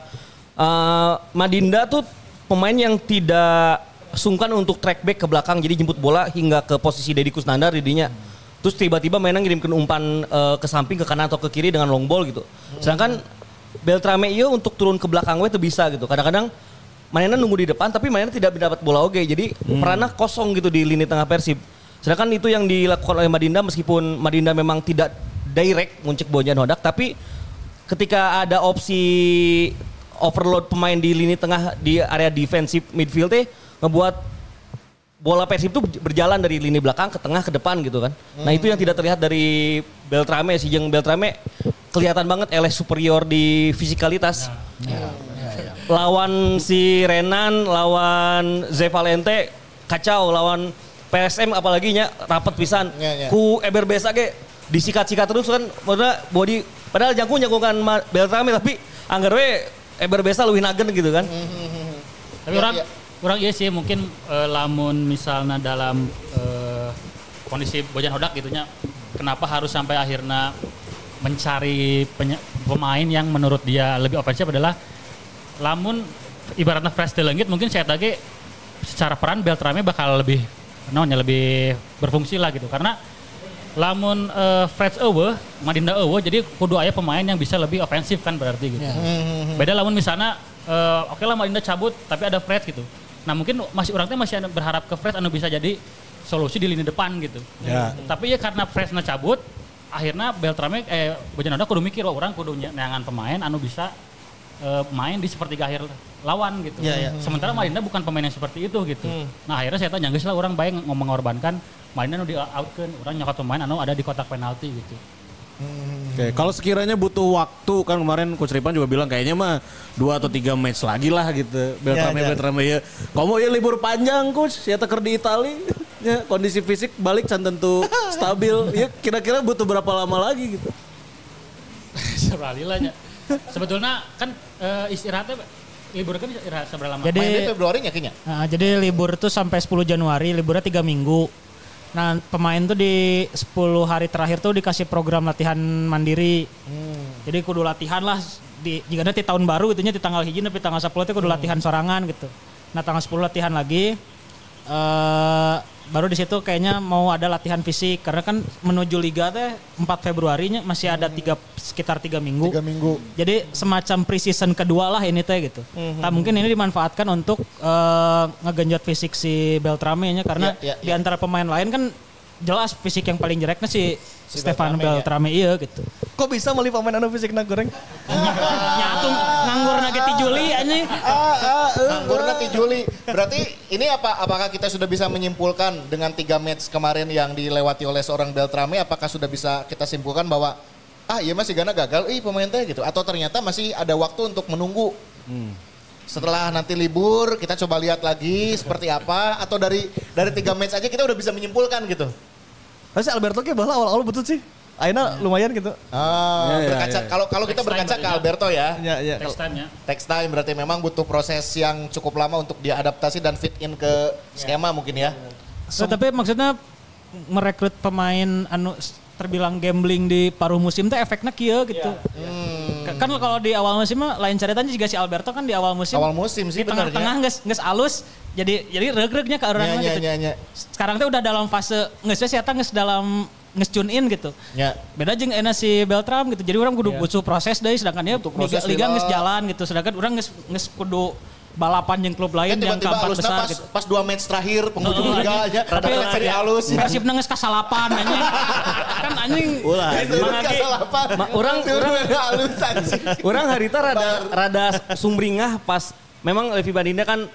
eh, Madinda tuh pemain yang tidak sungkan untuk track back ke belakang jadi jemput bola hingga ke posisi Deddy Kusnandar didinya. Terus tiba-tiba mainnya ngirimkan umpan eh, ke samping ke kanan atau ke kiri dengan long ball gitu. Sedangkan Beltrame iya untuk turun ke belakang we tuh bisa gitu. Kadang-kadang mainnya nunggu di depan tapi mainnya tidak mendapat bola oke. Jadi perannya kosong gitu di lini tengah Persib. Sedangkan itu yang dilakukan oleh Madinda meskipun Madinda memang tidak direct muncik Bojan Hodak tapi ketika ada opsi overload pemain di lini tengah di area defensif midfield teh ngebuat bola Persib itu berjalan dari lini belakang ke tengah ke depan gitu kan. Nah itu yang tidak terlihat dari Beltrame si Jeng Beltrame kelihatan banget eleh superior di fisikalitas. Lawan si Renan, lawan Ze Valente kacau, lawan PSM apalagi nya rapat pisan. Ya, ya. Ku Eber Besa ge disikat-sikat terus kan maksudnya body padahal jangkung jangkungan Ma- Beltrame tapi anggar we Eber Besa lebih nagen gitu kan. Tapi Iya, orang orang iya sih mungkin eh, lamun misalnya dalam eh, kondisi Bojan Hodak gitunya kenapa harus sampai akhirnya mencari penye- pemain yang menurut dia lebih ofensif adalah lamun ibaratnya fresh Delengit mungkin saya tadi secara peran Beltrame bakal lebih namanya lebih berfungsi lah gitu karena lamun eh, Fred Ewe, Madinda Ewe jadi kudu aya pemain yang bisa lebih ofensif kan berarti gitu. Beda lamun misalnya eh, oke lah Madinda cabut tapi ada Fred gitu. Nah mungkin masih orang teh masih ada berharap ke Fred anu bisa jadi solusi di lini depan gitu. Ya. Tapi ya karena Frednya cabut akhirnya Beltrame eh Bojan Hodak kudu mikir wah orang kudu nyangan pemain anu bisa eh, main di sepertiga akhir lawan gitu. Iya, iya. Sementara Madinda bukan pemain yang seperti itu gitu. Nah akhirnya saya tanya lah orang baik ngomong mengorbankan Madinda anu di outkan orang nyokot pemain anu ada di kotak penalti gitu. Oke, kalau sekiranya butuh waktu kan kemarin Coach Ripan juga bilang kayaknya mah dua atau tiga match lagi lah gitu. Beltrame Ya, ya. Beltrame ya. Kamu ya libur panjang coach, ya teker di Itali. Ya, kondisi fisik balik can tentu stabil. Ya kira-kira butuh berapa lama lagi gitu. Sebalilanya. Sebetulnya kan eh, istirahatnya libur kan istirahat seberapa lama? Jadi- Mainnya Februari ya kayaknya. Nah, jadi libur tuh sampai 10 Januari, liburnya tiga minggu. Nah pemain tuh di 10 hari terakhir tuh dikasih program latihan mandiri. Jadi kudu latihan lah di jika nanti tahun baru itunya di tanggal hiji tapi tanggal 10 itu kudu latihan sorangan gitu. Nah tanggal 10 latihan lagi. eh baru di situ kayaknya mau ada latihan fisik karena kan menuju liga teh 4 Februarinya masih ada tiga sekitar tiga minggu. Tiga minggu. Jadi semacam pre-season kedua lah ini teh gitu. Nah, mungkin ini dimanfaatkan untuk eh, ngegenjot fisik si Beltrame nya karena Ya, ya, di ya. antara pemain lain kan jelas fisik yang paling jeleknya si, Si Stefan Beltrame, Beltrame iya gitu. Kok bisa meli pemain anu fisik na goreng? Nyatung nganggur nage ti Juli anjing. Anggurna ti Juli. Berarti ini apa? Apakah kita sudah bisa menyimpulkan dengan tiga match kemarin yang dilewati oleh seorang Beltrame? Apakah sudah bisa kita simpulkan bahwa ah iya masih Gana gagal, ih pemain teh gitu. Atau ternyata masih ada waktu untuk menunggu. Setelah nanti libur kita coba lihat lagi seperti apa. Atau dari dari tiga match aja kita udah bisa menyimpulkan gitu. Tapi Alberto ke bala awal-awal betul sih. Aina lumayan gitu. Ah, Ya, ya, berkaca ya. kalau kalau kita Next time berkaca ke ya. Alberto ya. Ya, ya. Time ya. Text time berarti memang butuh proses yang cukup lama untuk diadaptasi dan fit in ke skema mungkin ya. So, tapi maksudnya merekrut pemain anu terbilang gambling di paruh musim tuh efeknya kia gitu. Ka- Kan kalau di awal musim mah lain ceritanya juga si Alberto kan di awal musim. Awal musim sih di tengah-tengah benernya. nges nges alus jadi jadi reg-regnya ke orang gitu. nya, nya. Sekarang tuh udah dalam fase nges we eta nges dalam nges tune in gitu. Ya. Beda jeung enak si Beltram gitu. Jadi orang kudu butuh proses deh sedangkan dia liga, liga nges jalan gitu. Sedangkan orang nges nges kudu balapan jeung klub lain Kan yang keempat besar pas, gitu. pas dua match terakhir penghujung Oh, liga aja. Tapi Tapi seri alus. Persib nangis kasalapan anjing. kan anjing. Ulah. Ma- orang orang alus anjing. orang harita rada rada sumringah pas memang Levi Bandinda kan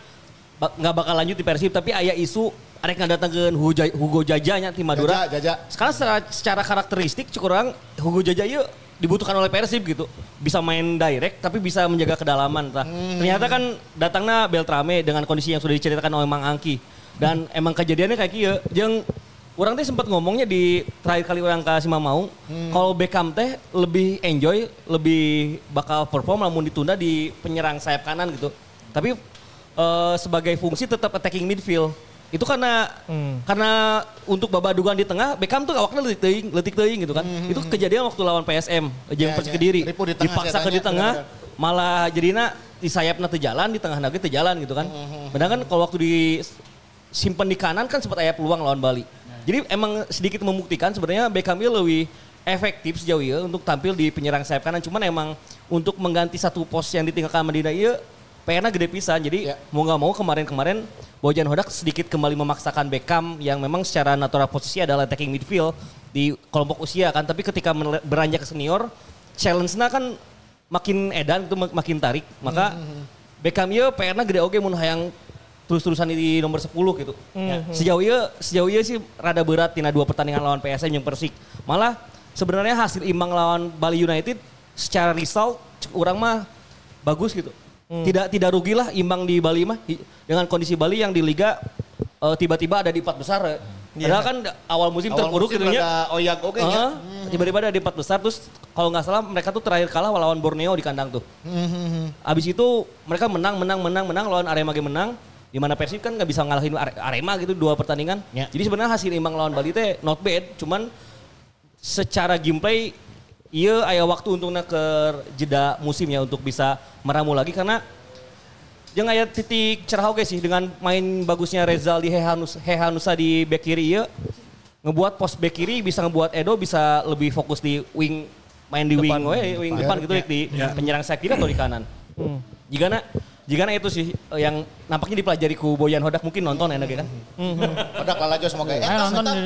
nggak bakal lanjut di Persib tapi aya isu arek ngadatangkeun Hugo, Jajanya ti Madura. Jaja, Jaja. Sekarang secara, secara karakteristik cukup orang Hugo Jaja ieu dibutuhkan oleh Persib gitu. Bisa main direct tapi bisa menjaga kedalaman. Tah. Ternyata kan datangnya Beltrame dengan kondisi yang sudah diceritakan oleh Mang Angki. Dan emang kejadiannya kayak kieu. Jeung orang teh sempat ngomongnya di terakhir kali orang ke Simamaung, kalau Beckham teh lebih enjoy, lebih bakal perform namun ditunda di penyerang sayap kanan gitu. Tapi eh, sebagai fungsi tetap attacking midfield. Itu karena karena untuk babadugan di tengah Beckham tuh awaknya letik teuing, letik teuing gitu kan. Itu kejadian waktu lawan PSM, jeung Ya, Persik ya. Kediri. Di Dipaksa ke di tengah, benar-benar. malah jadinya di sayapna teu jalan, di tengah lagi teu jalan gitu kan. Padahal kan kalau waktu di simpen di kanan kan sempat aya peluang lawan Bali. Jadi emang sedikit membuktikan sebenarnya Beckham ieu lebih efektif sejauh ini untuk tampil di penyerang sayap kanan. Cuman emang untuk mengganti satu pos yang ditinggalkan Medina ieu PR-nya gede pisan. Jadi Ya. mau nggak mau kemarin-kemarin Bojan Hodak sedikit kembali memaksakan Beckham yang memang secara natural posisi adalah attacking midfield di kelompok usia kan. Tapi ketika beranjak ke senior, challenge-nya kan makin edan itu mak- makin tarik. Maka Beckham ieu PR-nya gede oge mun hayang terus-terusan di nomor 10 gitu. Ya. Sejauh ieu sejauh ieu sih rada berat tina dua pertandingan lawan PSM yang Persik. Malah sebenarnya hasil imbang lawan Bali United secara result cek urang mah bagus gitu. Tidak tidak rugilah imbang di Bali mah dengan kondisi Bali yang di liga eh, tiba-tiba ada di empat besar. ya. Padahal kan awal musim Awal terpuruk gitu rada oyak oge nya. Heeh, Tiba-tiba ada di empat besar terus kalau nggak salah mereka tuh terakhir kalah lawan Borneo di kandang tuh. Abis itu mereka menang, menang, menang, menang lawan Arema game menang. Di mana Persib kan nggak bisa ngalahin Are- Arema gitu dua pertandingan. Ya. Jadi sebenarnya hasil imbang lawan Bali teh not bad, cuman secara gameplay iya aya waktu untungnya ke jeda musimnya untuk bisa meramu lagi karena yang aya titik cerah oke sih dengan main bagusnya Rezal di Hehanus, Hehanusa di back kiri iya. Ngebuat pos back kiri bisa ngebuat Edo bisa lebih fokus di wing main di wing we, wing depan gitu di penyerang sayap kiri atau di kanan. Jika jika itu sih eh, yang nampaknya dipelajari ku Boyan Hodak mungkin nonton enak ya kan. Udah kalah aja semoga. Etam, nonton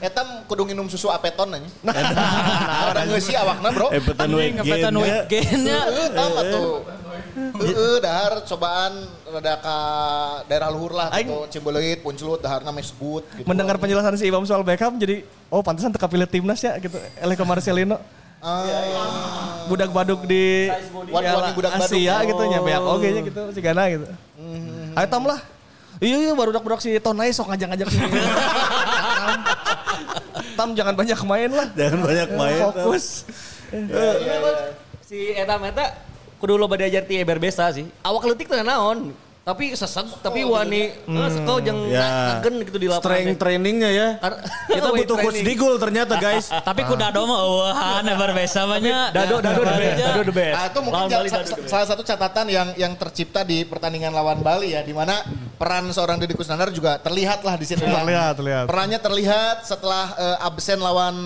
etam kudu nginum susu apeton aja. Nah, orang ngeusi awakna bro. Epetan Anjing ngepetan weekend. weight gain-nya. Heeh, tama tuh. Heeh, dahar cobaan rada ka daerah luhur lah Aing- gitu. Cimbeleuit, Puncelut, daharna meh sebut gitu. Mendengar penjelasan si Imam soal Beckham jadi oh pantesan teka pilih timnas ya gitu. Eleko Marcelino. Ah, Budak baduk di Piala budak baduk. Asia gitu nya Oh. beak oge nya gitu si Gana gitu. Ayo tam lah. Iya iya baru budak si Tonai sok ngajak-ngajak sini. Tam. Tam jangan banyak main lah. Jangan banyak main. Fokus. Si Eta Meta kudu lo diajar ti eber besa sih. Awak leutik teh naon. Tapi sesek, tapi wani eh, sekau jeung Ya. gitu di lapangan. Strength trainingnya ya. Kita butuh coach. Digul ternyata guys. Tapi ku dado mah eueuhan ebar besa banyak. Dado, dado the best, dado the best. Nah, itu mungkin best. salah satu catatan yang yang tercipta di pertandingan lawan Bali ya, di mana peran seorang Deddy Kusnandar juga terlihat lah di situ. ya. Terlihat, terlihat. Perannya terlihat setelah eh, absen lawan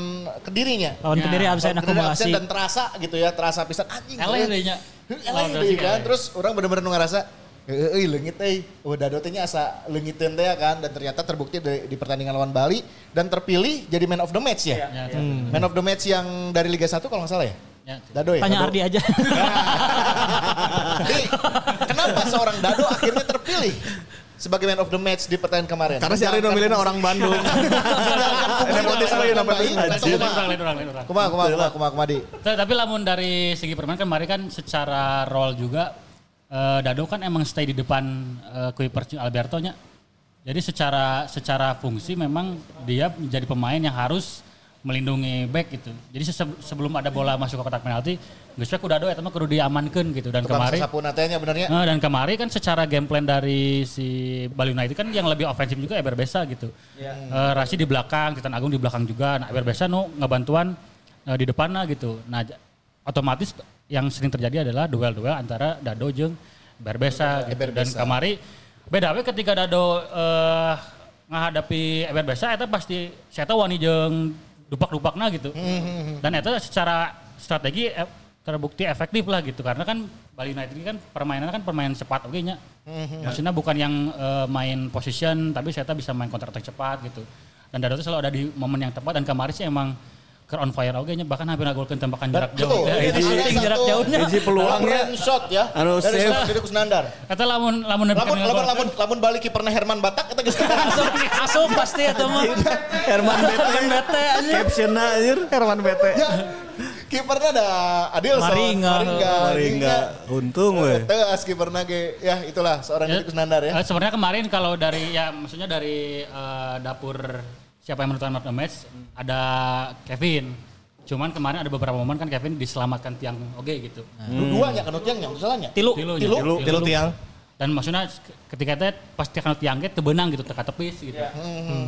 Kedirinya. Lawan Kediri absen akumulasi. dan terasa gitu ya, terasa pisan anjing. Nya. Eleh deh kan. Terus orang bener-bener nu ngerasa Eh, eh, leungit euy. Oh, Dado teh nya asa leungiteun teh ya kan dan ternyata terbukti di, di pertandingan lawan Bali dan terpilih jadi man of the match ya. Ya, Man of the match yang dari Liga 1 kalau nggak salah ya. Ya. Dado ya. Tanya Dado. Ardi aja. Jadi, kenapa seorang Dado akhirnya terpilih sebagai man of the match di pertandingan kemarin? Karena si Ari nomilin orang Bandung. Nepotisme ya, nepotisme. Orang, lain orang. Kuma, kuma, kuma, kuma, kuma, di. Tapi lamun dari segi permainan kan kemarin kan secara role juga eh, Dado kan emang stay di depan uh, Kuiper Alberto nya. Jadi secara secara fungsi memang dia menjadi pemain yang harus melindungi back gitu. Jadi sebelum ada bola masuk ke kotak penalti, geus we ku Dado eta mah kudu diamankeun gitu dan Tukang natenya benernya. Nah, dan kemarin kan secara game plan dari si Bali United kan yang lebih ofensif juga Eber Besa gitu. Eh, Rashid di belakang, Titan Agung di belakang juga. Nah, Eber Besa nu ngebantuan eh, di depan lah gitu. Nah, otomatis yang sering terjadi adalah duel-duel antara Dado jeung Eber Besa gitu. Eber Dan Besa. kemari beda we ketika Dado eh menghadapi Eber Besa eta pasti saya tahu wani jeung dupak-dupakna gitu. Dan itu secara strategi eh, terbukti efektif lah gitu karena kan Bali United ini kan permainannya kan permainan cepat oke nya. Maksudnya bukan yang eh, main position tapi saya bisa main counter attack cepat gitu. Dan Dado tuh selalu ada di momen yang tepat dan kemarin sih emang ke on fire oke nya bahkan hampir ngagolkeun tembakan jarak jauh. Betul. Ya, Itu Shooting jarak jauhnya. Hiji peluangnya shot ya. Anu dari save. Deddy Kusnandar. Kata lamun lamun Lamun lamun lamun lamun balik kiperna Herman Batak eta geus Langsung masuk pasti itu mah. Herman Bete. Herman Bete aja. Captionnya anjir. Herman Bete. Kipernya ada Adil Maringga. Maringga. Untung weh. Tegas kiperna ge. Ya itulah seorang Ya, Deddy Kusnandar ya. eh, sebenarnya kemarin kalau dari ya maksudnya dari eh, dapur siapa yang menentukan man of the match ada Kevin. Cuman kemarin ada beberapa momen kan Kevin diselamatkan tiang oke gitu. Dua-duanya kan tiangnya salahnya. Tilu. Tilu, Tilu. tilu, Tilu tiang. Dan maksudnya ketika itu pas tiang tiang gitu tebenang gitu teka tepis gitu.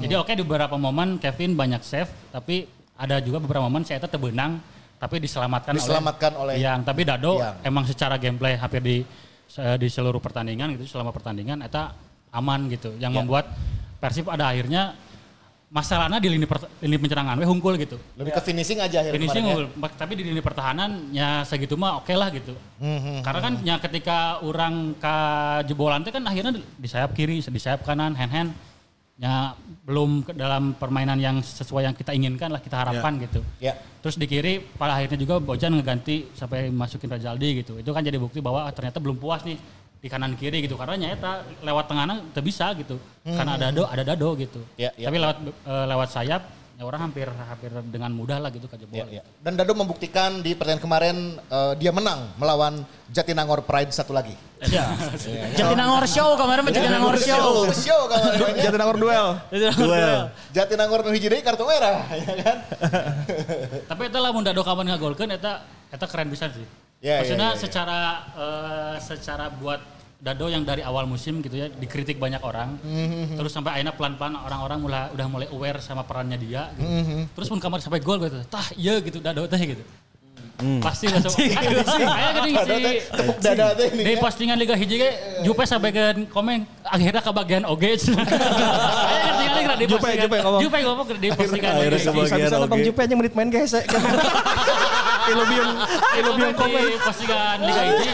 Jadi oke di beberapa momen Kevin banyak save tapi ada juga beberapa momen saya itu tebenang tapi diselamatkan, Diselamatkan oleh yang tapi Dado Yang. emang secara gameplay hampir di di seluruh pertandingan gitu selama pertandingan eta aman gitu yang Ya. membuat Persib ada akhirnya masalahnya di lini, per- lini pencerangan we hungkul gitu. lebih ke finishing aja akhirnya Finishing kemarin ya. unggul, tapi di lini pertahanan ya segitu mah oke lah gitu. Karena kan ya ketika orang ke jebolan teh kan akhirnya di sayap kiri, di sayap kanan, hand hand ya belum ke dalam permainan yang sesuai yang kita inginkan lah kita harapkan gitu. Ya. Terus di kiri pada akhirnya juga Bojan ngeganti sampai masukin Rajaldi gitu. Itu kan jadi bukti bahwa ah, ternyata belum puas nih di kanan kiri gitu karena nyata lewat tengahnya tidak bisa gitu. Karena ada dado ada dado gitu. Ya, ya. Tapi lewat eh, lewat sayap ya orang hampir hampir dengan mudah lah gitu ke jebol. Ya, ya. Dan Dado membuktikan di pertandingan kemarin eh, dia menang melawan Jatinangor Pride satu lagi. Ya. Jatinangor Show kemarin Jatinangor Show. Show kemarin. Jatinangor duel. Duel. Jatinangor nu hiji deui kartu merah ya kan. Tapi itu lah mun dado kapan ngagolkeun eta eta keren bisa sih. Ya, Maksudnya ya, ya, ya. secara eh, secara buat Dado yang dari awal musim gitu ya dikritik banyak orang. Mhm. Terus sampai akhirnya pelan-pelan orang-orang mulai udah mulai aware sama perannya dia gitu. Mhm. Terus pun kamar sampai gol gitu. Tah iya gitu Dado teh gitu. Pasti langsung. Kayak gini si Tepuk dada teh di ini. ya. postingan Liga Hiji ge Jupe sampai ke komen akhirnya ke bagian oge. Kayak tinggal di Jupe, postingan. Jupe ngomong. Jupe ngomong di postingan. Akhirnya ke bagian oge. Bang Jupe aja menit main guys. Ilubium, ilubium komen. di postingan Liga Hiji.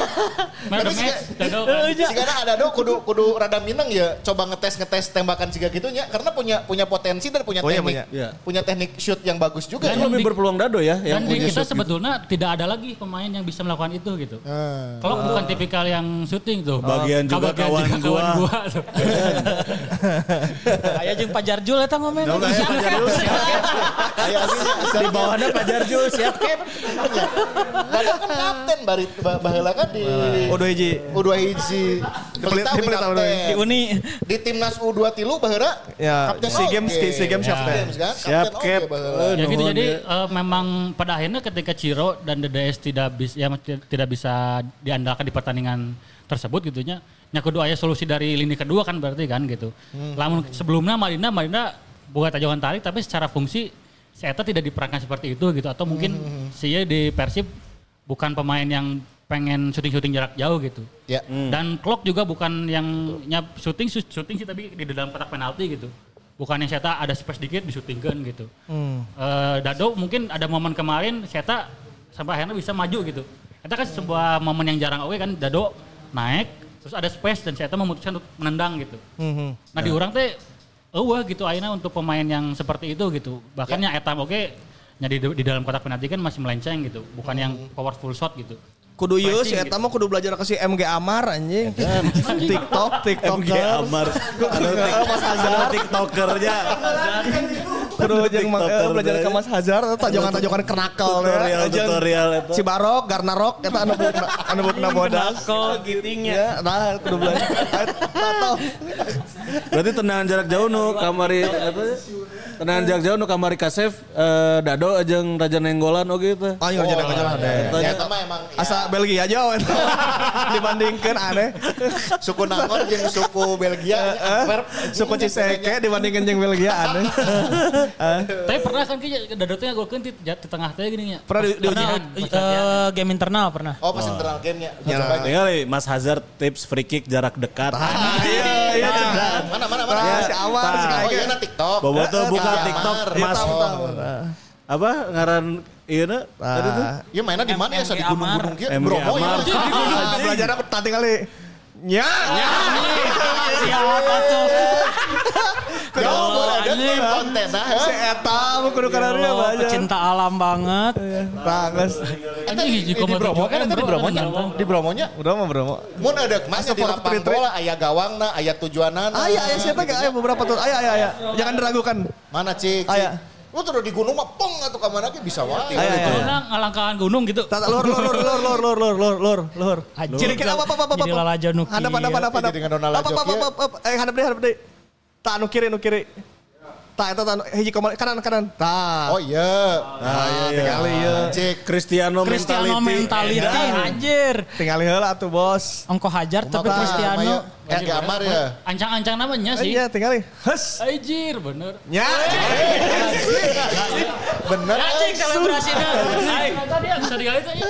Man of the match, Dado. Jika ada Dado kudu kudu rada minang ya coba ngetes ngetes tembakan siga gitunya karena punya punya potensi dan punya Punya, teknik punya. Iya. punya teknik shoot yang bagus juga. Dan Itu lebih di- berpeluang dado ya yang Dan di punya kita shoot sebetulnya tidak ada lagi pemain yang bisa melakukan itu gitu. Ah. Kalau bukan tipikal yang syuting tuh. Bagian juga kawan kawan gua. Aya jeung Pajar Jul eta ngomen. gitu. Kayak Di bawahnya Pak Jarjul siap Kep. Dado kan kapten bari ba- baheula kan di Udah hiji. U2 hiji. Pelit- Pelita di. Di Uni. Di timnas U2 tilu baheula Ya, kapten SEA. Games, SEA Games Ya. kapten. Kan, Siap, baheula. Ya gitu jadi ya. eh, memang pada akhirnya ketika Ciro dan DDS tidak bisa ya ti- tidak bisa diandalkan di pertandingan tersebut gitunya. Nya kudu aya solusi dari lini kedua kan berarti kan gitu. Lamun sebelumnya Marina Marina buat tajawan tarik tapi secara fungsi si Eta tidak diperankan seperti itu gitu atau mungkin si Ye di Persib bukan pemain yang pengen syuting-syuting jarak jauh gitu. Ya. Dan Klok juga bukan yang nyap syuting syuting sih tapi di dalam kotak penalti gitu. Bukan yang Seta ada space dikit disyutingkan gitu. Eh, Dado mungkin ada momen kemarin Seta sampai akhirnya bisa maju gitu. Itu kan sebuah momen yang jarang oke kan Dado naik terus ada space dan saya teh memutuskan untuk menendang gitu. Mhm. Nah di orang teh eueuh gitu ayeuna untuk pemain yang seperti itu gitu. Bahkan yang etam oke nya di, di dalam kotak penalti kan masih melenceng gitu, bukan yang powerful shot gitu. Kudu ieu sih eta gitu. mah kudu belajar ke si MG Amar anjing. TikTok, TikToker. MG Amar. Mas Hazard. anu tiktokernya. Kudu jeung eh, TikToker belajar ke teh. Mas Hazard tajongan-tajongan kenakel Tutorial, tutorial eta. Si Barok, Garnarok eta anu anu bukna bodas. Kok gitingnya. Ya, nah kudu belajar. Tato. Berarti tendangan jarak jauh nu kamari apa? Tendangan jarak jauh nu kamari kasef eh, Dado jeung Raja Nenggolan oge teh. Oh, iya jangan jangan deh. Ya, eta mah emang ya, Asa Belgia we. dibandingkan aneh. suku Nangor jeung suku Belgia Antwerp. Suku Ciseke dibandingkan jeung Belgia aneh. Tapi pernah kan kayak Dado teh ngagolkeun di, di tengah teh gini nya. Pernah di- eh, game internal pernah. Oh pas internal game-nya. Ya. Coba. Tinggal Mas Hazard tips free kick jarak dekat. Iya, iya. Mana mana mana. Nah, si Amar, si Oh Kayaknya. iya na TikTok. Bobotoh buka Iya, TikTok. Mas apa? Ngaran iya na ah. tadi tuh? Ya mainnya di mana ya di gunung gunung kia? Bromo ya ah, belajar apa tadi kali. Nya. Nya. Siapa tuh ada konten mau kudu. Pecinta alam banget. Iya, bagus. Di Bromo kan di Bromo nya. Bromo. Udah mau Bromo. Mun ada mas di lapang ayah gawang na ayah tujuanana. ayah ayah siapa? Ayah beberapa tuh. ayah ayah. Jangan diragukan. Mana Cik? ayah. Lu terus di gunung mah pong atau ke mana ke bisa wae. Ayo, ayo. Ngalangkahan gunung gitu. Tata lur lur lur lur lur lur lur lur lur lur. Anjir, Kira apa apa apa apa. Jadi lalajo nu Hadap hadap hadap hadap. Jadi dengan Donald Apa apa apa Lajo, apa. Eh hadap deh hadap deh. Tak anu kiri anu kiri. Tak eta tak anu hiji komal kanan kanan. Tak. Oh iya. Nah, iya tinggal ieu. Cik. Cristiano, Cristiano mentality anjir. Tinggal heula atuh bos. Engko hajar tapi Cristiano namanya? MG Amar ya. Ancang-ancang namanya sih. Iya tinggal Hus. Anjir, bener. Ya. Bener. Ya, cing selebrasinya. Tadi yang tadi.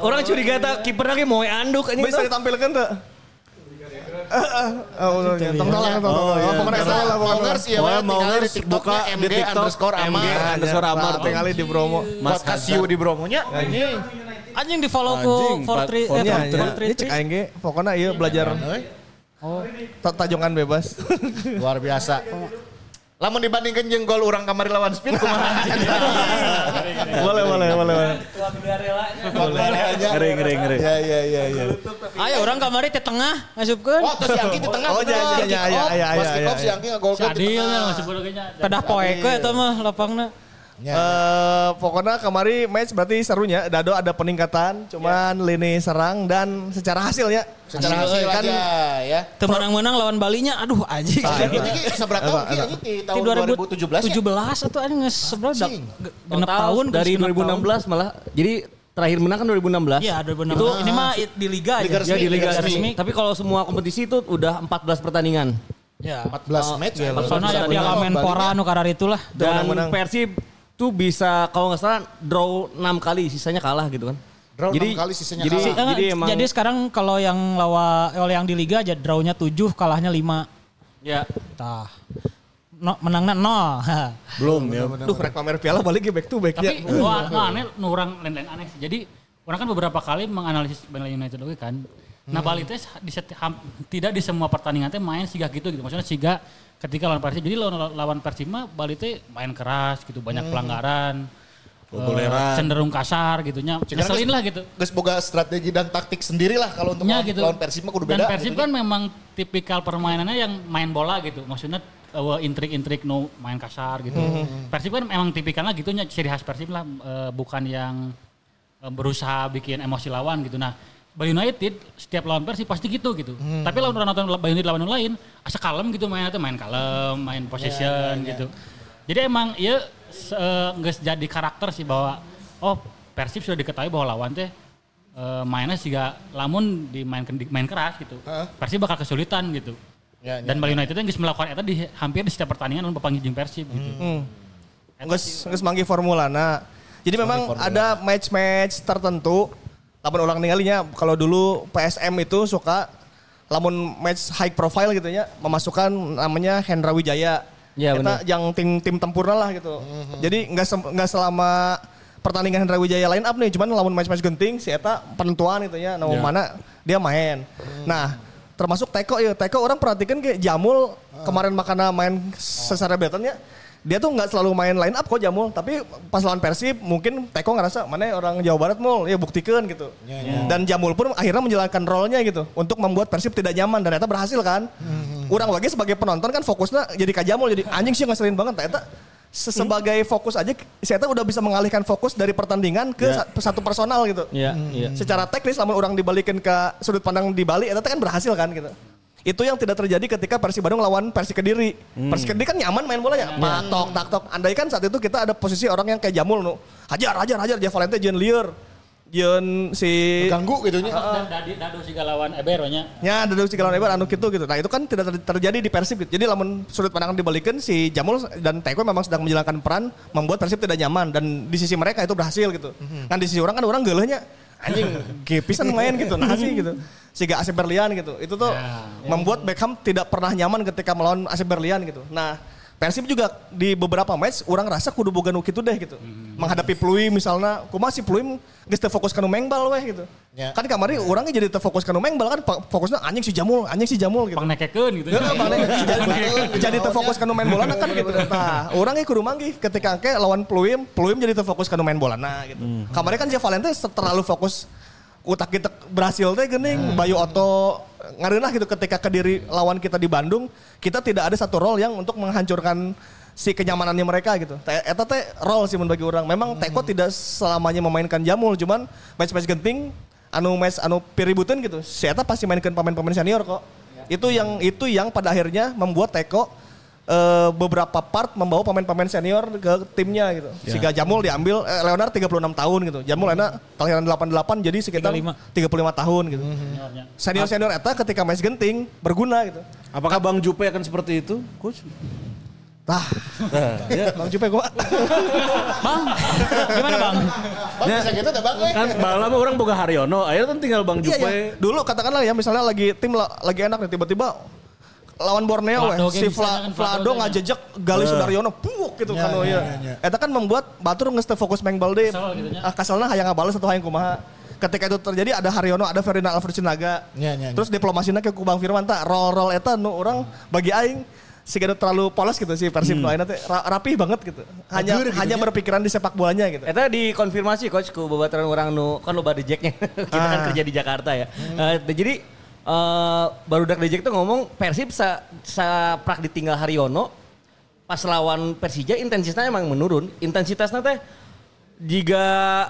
Orang, curiga tak kiper lagi mau anduk anjing. Bisa ditampilkan tuh. Eh, eh, eh, oh, tentang tolong, tentang mau ngerti buka di TikTok iya, underscore Amar, underscore Amar. Tinggal di promo. Mas Kasio di promonya. Anjing. Di follow ku Fortri. Iya, iya. Ini cek aing. Pokoknya iya belajar. Oh. Tajongan bebas. Luar biasa. Lamun dibandingkan jeung gol orang kamari lawan Spin kumaha? boleh, boleh, boleh, boleh. Ngeri ngeri ngeri. Ya ya ya ya. Ayo orang kamari teh tengah ngasupkeun. Oh, terus si Angki di tengah. Oh, bener. iya, iya, iya, iya, iya, Pas iya, kick off iya. si Angki ngagolkeun Si di Adil tengah. ya masih bolehnya. Pedah poek we eta mah lapangna. Ya. Eh, pokoknya kemari match berarti serunya. Dado ada peningkatan, cuman lini serang dan secara hasilnya. Secara hasil kan aja ya. Teu menang-menang lawan Balinya aduh anjing. Ah, Ini iya. ki seberapa Apa, tahun di tahun 2017 ya? 2017 atau anjing seberapa genep Total tahun dari geus genep 2016 malah. Jadi terakhir menang kan 2016. Iya 2016. Ini mah di liga aja. Liga Ya di Liga Liga resmi. resmi. Tapi kalau semua kompetisi itu udah 14 pertandingan. Ya. 14 match ya. Soalnya ya Piala Menpora nu karar itulah. Dan. Persib tuh bisa kalau nggak salah draw 6 kali, sisanya kalah gitu kan. Draw enam kali, sisanya jadi, kalah. Jadi, jadi, emang jadi sekarang kalau yang lawa kalau yang di liga aja drawnya 7, kalahnya 5. ya Tah. No, menangnya 0. Belum ya. Duh, rek pamer piala balik ge back to back Tapi ya. wah, wah, aneh, nu orang lain-lain aneh sih. Jadi orang kan beberapa kali menganalisis Bali United oke kan. Nah Bali teh di seti- ham- tidak di semua pertandingan teh main siga gitu gitu. Maksudnya siga ketika lawan Persib. Jadi lawan, lawan Persib mah Bali teh main keras gitu, banyak pelanggaran. Boboleran. eh, cenderung kasar gitu nya. Ngeselin lah gitu. Geus boga strategi dan taktik sendiri lah kalau untuk Ya lawan, gitu. lawan Persib mah kudu beda. Dan Persib gitu. kan memang tipikal permainannya yang main bola gitu. Maksudnya uh, intrik-intrik no main kasar gitu. Hmm. Persib kan memang tipikalnya gitu nya ciri khas Persib lah uh, bukan yang uh, berusaha bikin emosi lawan gitu. Nah, Bali United setiap lawan Persib pasti gitu gitu. Hmm. Tapi lawan orang nonton Bali United lawan yang lain asa kalem gitu mainnya tuh main kalem, main possession Ya, gitu. Jadi emang ya nggak jadi karakter sih bahwa oh Persib sudah diketahui bahwa lawan teh eh, mainnya sih lamun di main di main keras gitu. Heeh. Persib bakal kesulitan gitu. Ya, ya. Dan Bali United geus melakukan itu di hampir di setiap pertandingan lawan pepanggil Persib gitu. Hmm. Geus geus manggi formulana. Jadi memang formula. ada match-match tertentu. Lamun orang ninggalinya kalau dulu PSM itu suka lamun match high profile gitu ya memasukkan namanya Hendra Wijaya. Ya, Kita yang tim tim tempurna lah gitu. Jadi nggak nggak selama pertandingan Hendra Wijaya line up nih, cuman lamun match-match genting si eta penentuan itu ya, nama mana dia main. Nah, termasuk Teko ya. Teko orang perhatikan kayak Jamul kemarin makanya main secara betanya dia tuh nggak selalu main line up kok Jamul, tapi pas lawan Persib mungkin Teko ngerasa mana orang Jawa Barat mul, ya buktikan gitu. Dan Jamul pun akhirnya menjalankan role-nya gitu untuk membuat Persib tidak nyaman dan ternyata berhasil kan. Orang lagi sebagai penonton kan fokusnya jadi ke Jamul jadi anjing sih ngeselin banget ternyata se- sebagai fokus aja saya tuh udah bisa mengalihkan fokus dari pertandingan ke sa- satu personal gitu. Iya, iya. Secara teknis namun orang dibalikin ke sudut pandang di Bali itu kan berhasil kan gitu. Itu yang tidak terjadi ketika Persib Bandung lawan Persik Kediri. Persik Kediri kan nyaman main bolanya. Patok, tak tok. Andai kan saat itu kita ada posisi orang yang kayak Jamul nu. Hajar, hajar, hajar. Dia Valente, Jen Lier. Jen si... Ganggu gitu nya. Dan dadi dadu si galawan Eberonya. Ya, ada si lawan lebar anu gitu gitu. Nah, itu kan tidak ter- terjadi di Persib gitu. Jadi lamun sudut pandang dibalikin si Jamul dan Teko memang sedang menjalankan peran membuat Persib tidak nyaman dan di sisi mereka itu berhasil gitu. Kan di sisi orang kan orang gelehnya anjing gepisan main gitu nah sih gitu. Siga Asep Berlian gitu. Itu tuh membuat Beckham tidak pernah nyaman ketika melawan Asep Berlian gitu. Nah, Persib juga di beberapa match orang rasa kudu boga nu kitu deh gitu. Menghadapi Pluim misalnya, kumaha si Pluim geus teu fokus ka nu mengbal weh gitu. Ya. Kan kamari orangnya jadi terfokus ke nu mengbal kan fokusnya anjing si Jamul, anjing si Jamul gitu. Pangnekekeun gitu. Heeh, Bang Nek. jadi, jadi terfokus ke main bola kan gitu. Nah, orangnya kudu manggih ketika ke lawan Pluim, Pluim jadi terfokus ke main bola nah gitu. Kamarnya kan si Valente terlalu fokus utak kita berhasil teh gening Bayu Oto ngareunah gitu ketika kediri lawan kita di Bandung kita tidak ada satu role yang untuk menghancurkan si kenyamanannya mereka gitu. Eta teh role sih mun bagi orang. Memang Teko tidak selamanya memainkan Jamul, cuman match-match genting anu match anu piributan gitu. Si Eta pasti mainkan pemain-pemain senior kok. Itu yang itu yang pada akhirnya membuat Teko eh, beberapa part membawa pemain-pemain senior ke timnya gitu. Siga Jamul diambil eh, Leonard 36 tahun gitu. Jamul enak kelahiran 88 jadi sekitar 35, 35 tahun gitu. Senior-senior eta ketika match genting berguna gitu. Apakah Bang Jupe akan seperti itu, Coach? Tah. Bang Jupe gua. Bang, gimana bang? Bang bisa gitu dah bang. Kan balama orang boga Haryono, akhirnya kan tinggal Bang Iya, Jupe. iya. Dulu katakanlah ya misalnya lagi tim la- lagi enak nih tiba-tiba lawan Borneo weh, ge si bisa Vla, kan, Vlado Vlado ngajejek Gali Sudaryono puk gitu kan oh, iya. Eta kan membuat Batur geus teu fokus main bal deui. Kesel gitu nya. Ah kasalna hayang ngabales atau hayang kumaha. Ketika itu terjadi ada Haryono, ada Ferdinand Alfred Sinaga. Iya, iya, iya. Terus diplomasinya ke Kubang Firman tak roll-roll eta nu orang bagi aing si terlalu polos gitu sih Persib nu ayeuna teh ra- rapih banget gitu. Hanya Agur gitu hanya nya. berpikiran di sepak bolanya gitu. Eta dikonfirmasi coach ku babaturan orang nu kan loba dejeknya. Kita kan Ah. kerja di Jakarta ya. Eh, jadi eh baru dak dejek tuh ngomong Persib sa, sa prak ditinggal Haryono pas lawan Persija intensitasnya emang menurun. Intensitasnya teh jika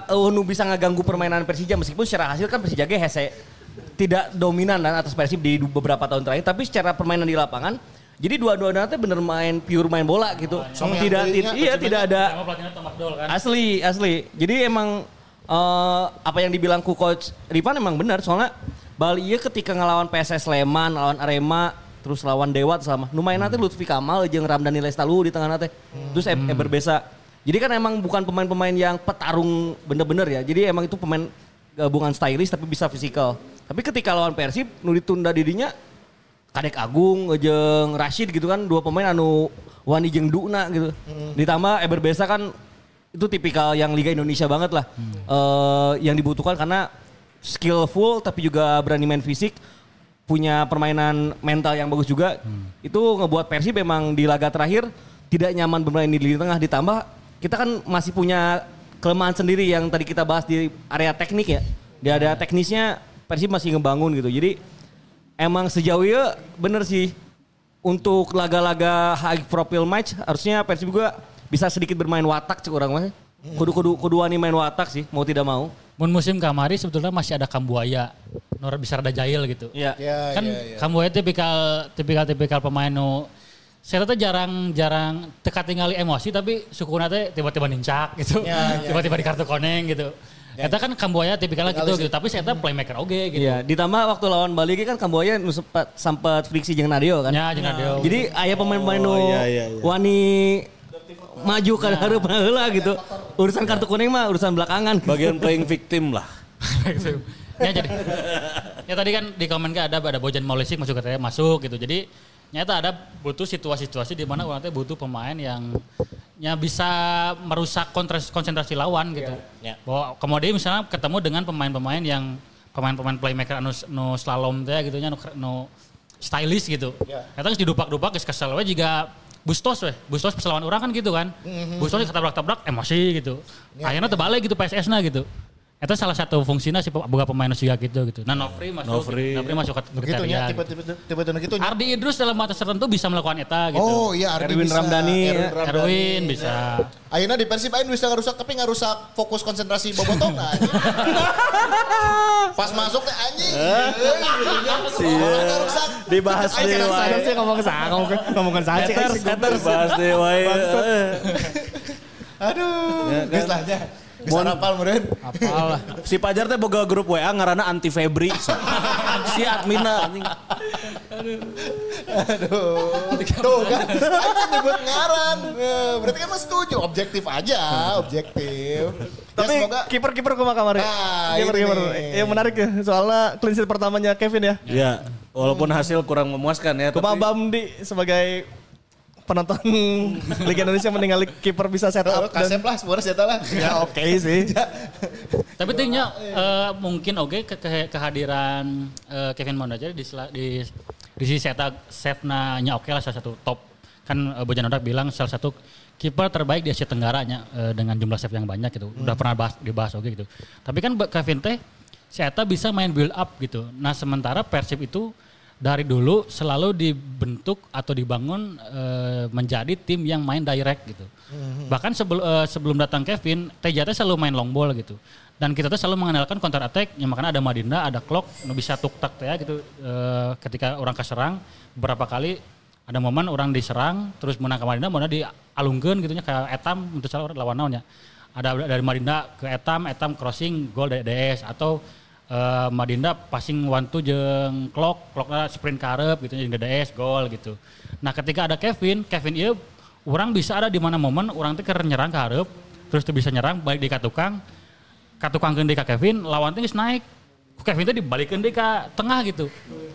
uh, nu bisa ngaganggu permainan Persija meskipun secara hasil kan Persija ge hese tidak dominan dan atas Persib di beberapa tahun terakhir tapi secara permainan di lapangan jadi dua-duanya teh bener main pure main bola gitu. Sama yang tidak belinya, ti- iya tidak ada Thomas Doll kan. Asli, asli. Jadi emang eh, apa yang dibilang ku coach Ripan emang benar soalnya Bali iya ketika ngelawan PSS Sleman, lawan Arema, terus lawan Dewa sama. Lumayan nanti Lutfi Kamal jeung Ramdhani Lestalu di tengah nanti. Terus Hmm. Eber Besa. Jadi kan emang bukan pemain-pemain yang petarung bener-bener ya. Jadi emang itu pemain gabungan stylish tapi bisa fisikal. Tapi ketika lawan Persib, nu ditunda didinya Kadek Agung jeung Rashid gitu kan dua pemain anu wani jeung Duna gitu. Ditambah Eber Besa kan itu tipikal yang Liga Indonesia banget lah. Eh, yang dibutuhkan karena skillful tapi juga berani main fisik, punya permainan mental yang bagus juga. Itu ngebuat Persib memang di laga terakhir tidak nyaman bermain di lini tengah ditambah kita kan masih punya kelemahan sendiri yang tadi kita bahas di area teknik ya. Di area teknisnya Persib masih ngebangun gitu. Jadi emang sejauh ini bener sih untuk laga-laga high profile match harusnya Persib juga bisa sedikit bermain watak cek orang mah. Kudu kudu kudu wani main watak sih mau tidak mau. Mun musim kamari sebetulnya masih ada Kambuaya. Nor bisa ada Jail gitu. Iya. Ya, kan ya, ya. Kambuaya tipikal tipikal tipikal pemain nu saya tuh jarang jarang teka tinggali emosi tapi sukuna teh tiba-tiba nincak gitu. Ya, ya, tiba-tiba di kartu koneng gitu. Eta kan Kambuaya tipikalnya gitu, gitu. Tapi saya playmaker oge gitu. Iya, ditambah waktu lawan Bali kan Kamboya sempat sempat friksi jeung Nadio kan. Ya, jeung Nadio. Jadi aya pemain-pemain nu iya, iya, iya. wani maju kan hareup heula gitu. Urusan kartu kuning mah urusan belakangan. Bagian playing victim lah. ya jadi ya tadi kan di komen kan ada ada Bojan Maulesik masuk katanya masuk gitu jadi nyata ada butuh situasi-situasi di mana orang teh butuh pemain yang ya bisa merusak kontres- konsentrasi lawan gitu. Ya. Bahwa kemudian misalnya ketemu dengan pemain-pemain yang pemain-pemain playmaker anu nu slalom teh gitu nya kere- nu stylish gitu. Eta geus didupak-dupak geus kesel we juga Bustos weh, Bustos pas lawan orang kan gitu kan. Bustos ketabrak-tabrak emosi gitu. Akhirnya terbalik gitu PSS na gitu. Itu salah satu fungsinya si boga pemain juga gitu gitu. Nah Nofri masuk, Nofri. Nofri masuk ke Begitu ya, kriteria. tipe-tipe tipe-tipe gitu. nya. Ardi Idrus dalam batas tertentu bisa melakukan eta gitu. Oh iya Ardi Erwin bisa. Ramdhani, Erwin ya. Ramdhani. Erwin bisa. Ayeuna di Persib Ain bisa ngarusak tapi ngarusak fokus konsentrasi Bobotoh nah. anjing. Pas masuk teh anjing. Orang ngarusak. Dibahas Ayo deh sekarang sadar wae. sih ngomong sa, ngomong ngomongkan saja. Haters, haters. Bahas deh wae. Eh. Aduh, Ya, kan? geus lah Mun- hafal meureun. Apalah. Si Pajar teh boga grup WA ngaranna anti Febri. si adminna anjing. Aduh. Tuh kan. Aing nyebut ngaran. Eh, Berarti kan mas setuju, objektif aja, objektif. Tapi ya semoga kiper-kiper kumaha kemarin? Nah, kiper-kiper. Yang menarik ya, soalnya clean sheet pertamanya Kevin ya. Ya, walaupun hasil kurang memuaskan ya. Kumaha Tapi Bamdi sebagai penonton Liga Indonesia meninggal kiper bisa set Oh, up dan kasep lah, sebenarnya saya lah. ya oke sih. Tapi tingnya eh, mungkin oke ke- ke- kehadiran eh, Kevin Mondaja di di di sisi seta save-na nya oke lah salah satu top kan uh, Bojan Odak bilang salah satu kiper terbaik di Asia Tenggara nya eh, dengan jumlah save yang banyak gitu. Udah pernah bahas, dibahas oke gitu. Tapi kan Kevin teh si Eta bisa main build up gitu. Nah sementara Persib itu dari dulu selalu dibentuk atau dibangun eh, menjadi tim yang main direct gitu. Bahkan sebelum sebelum datang Kevin, TJ teh selalu main long ball gitu. Dan kita tuh selalu mengandalkan counter attack, yang makanya ada Madinda, ada Clock, bisa tuk tak teh gitu. eh, ketika orang keserang, beberapa kali ada momen orang diserang, terus menang ke Madinda, mana dialungkeun gitunya ke Etam untuk salah orang lawan naonnya. Ada dari Madinda ke Etam, Etam crossing gol dari DS atau eh, Madinda passing one two jeung Clock, Clockna sprint ke hareup gitu jeung DDS gol gitu. Nah, ketika ada Kevin, Kevin ieu orang bisa ada di mana momen orang keur nyerang ke hareup, terus tuh bisa nyerang balik di ka tukang, ka tukang di ka Kevin, lawan geus naik. Kevin teh dibalikeun deui ka tengah gitu.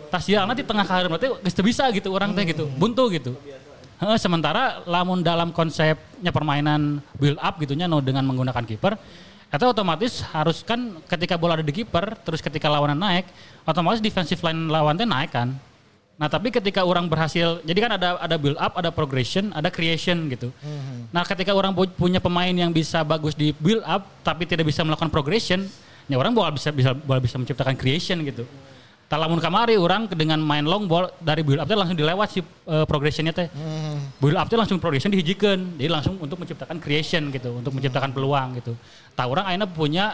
Tas sialna di tengah ka hareup teh geus teu bisa gitu orang teh gitu, buntu gitu. Heeh, sementara lamun dalam konsepnya permainan build up gitunya no dengan menggunakan kiper itu otomatis harus kan ketika bola ada di kiper terus ketika lawanan naik otomatis defensive line lawan teh naik kan. Nah tapi ketika orang berhasil jadi kan ada ada build up ada progression ada creation gitu. Nah ketika orang pu- punya pemain yang bisa bagus di build up tapi tidak bisa melakukan progression ya orang boleh bisa bisa boleh bisa menciptakan creation gitu Talamun kamari orang dengan main long ball dari build up teh langsung dilewat si eh, progressionnya teh. Build up teh langsung progression dihijikeun. Jadi langsung untuk menciptakan creation gitu, untuk menciptakan peluang gitu. Tak orang akhirnya punya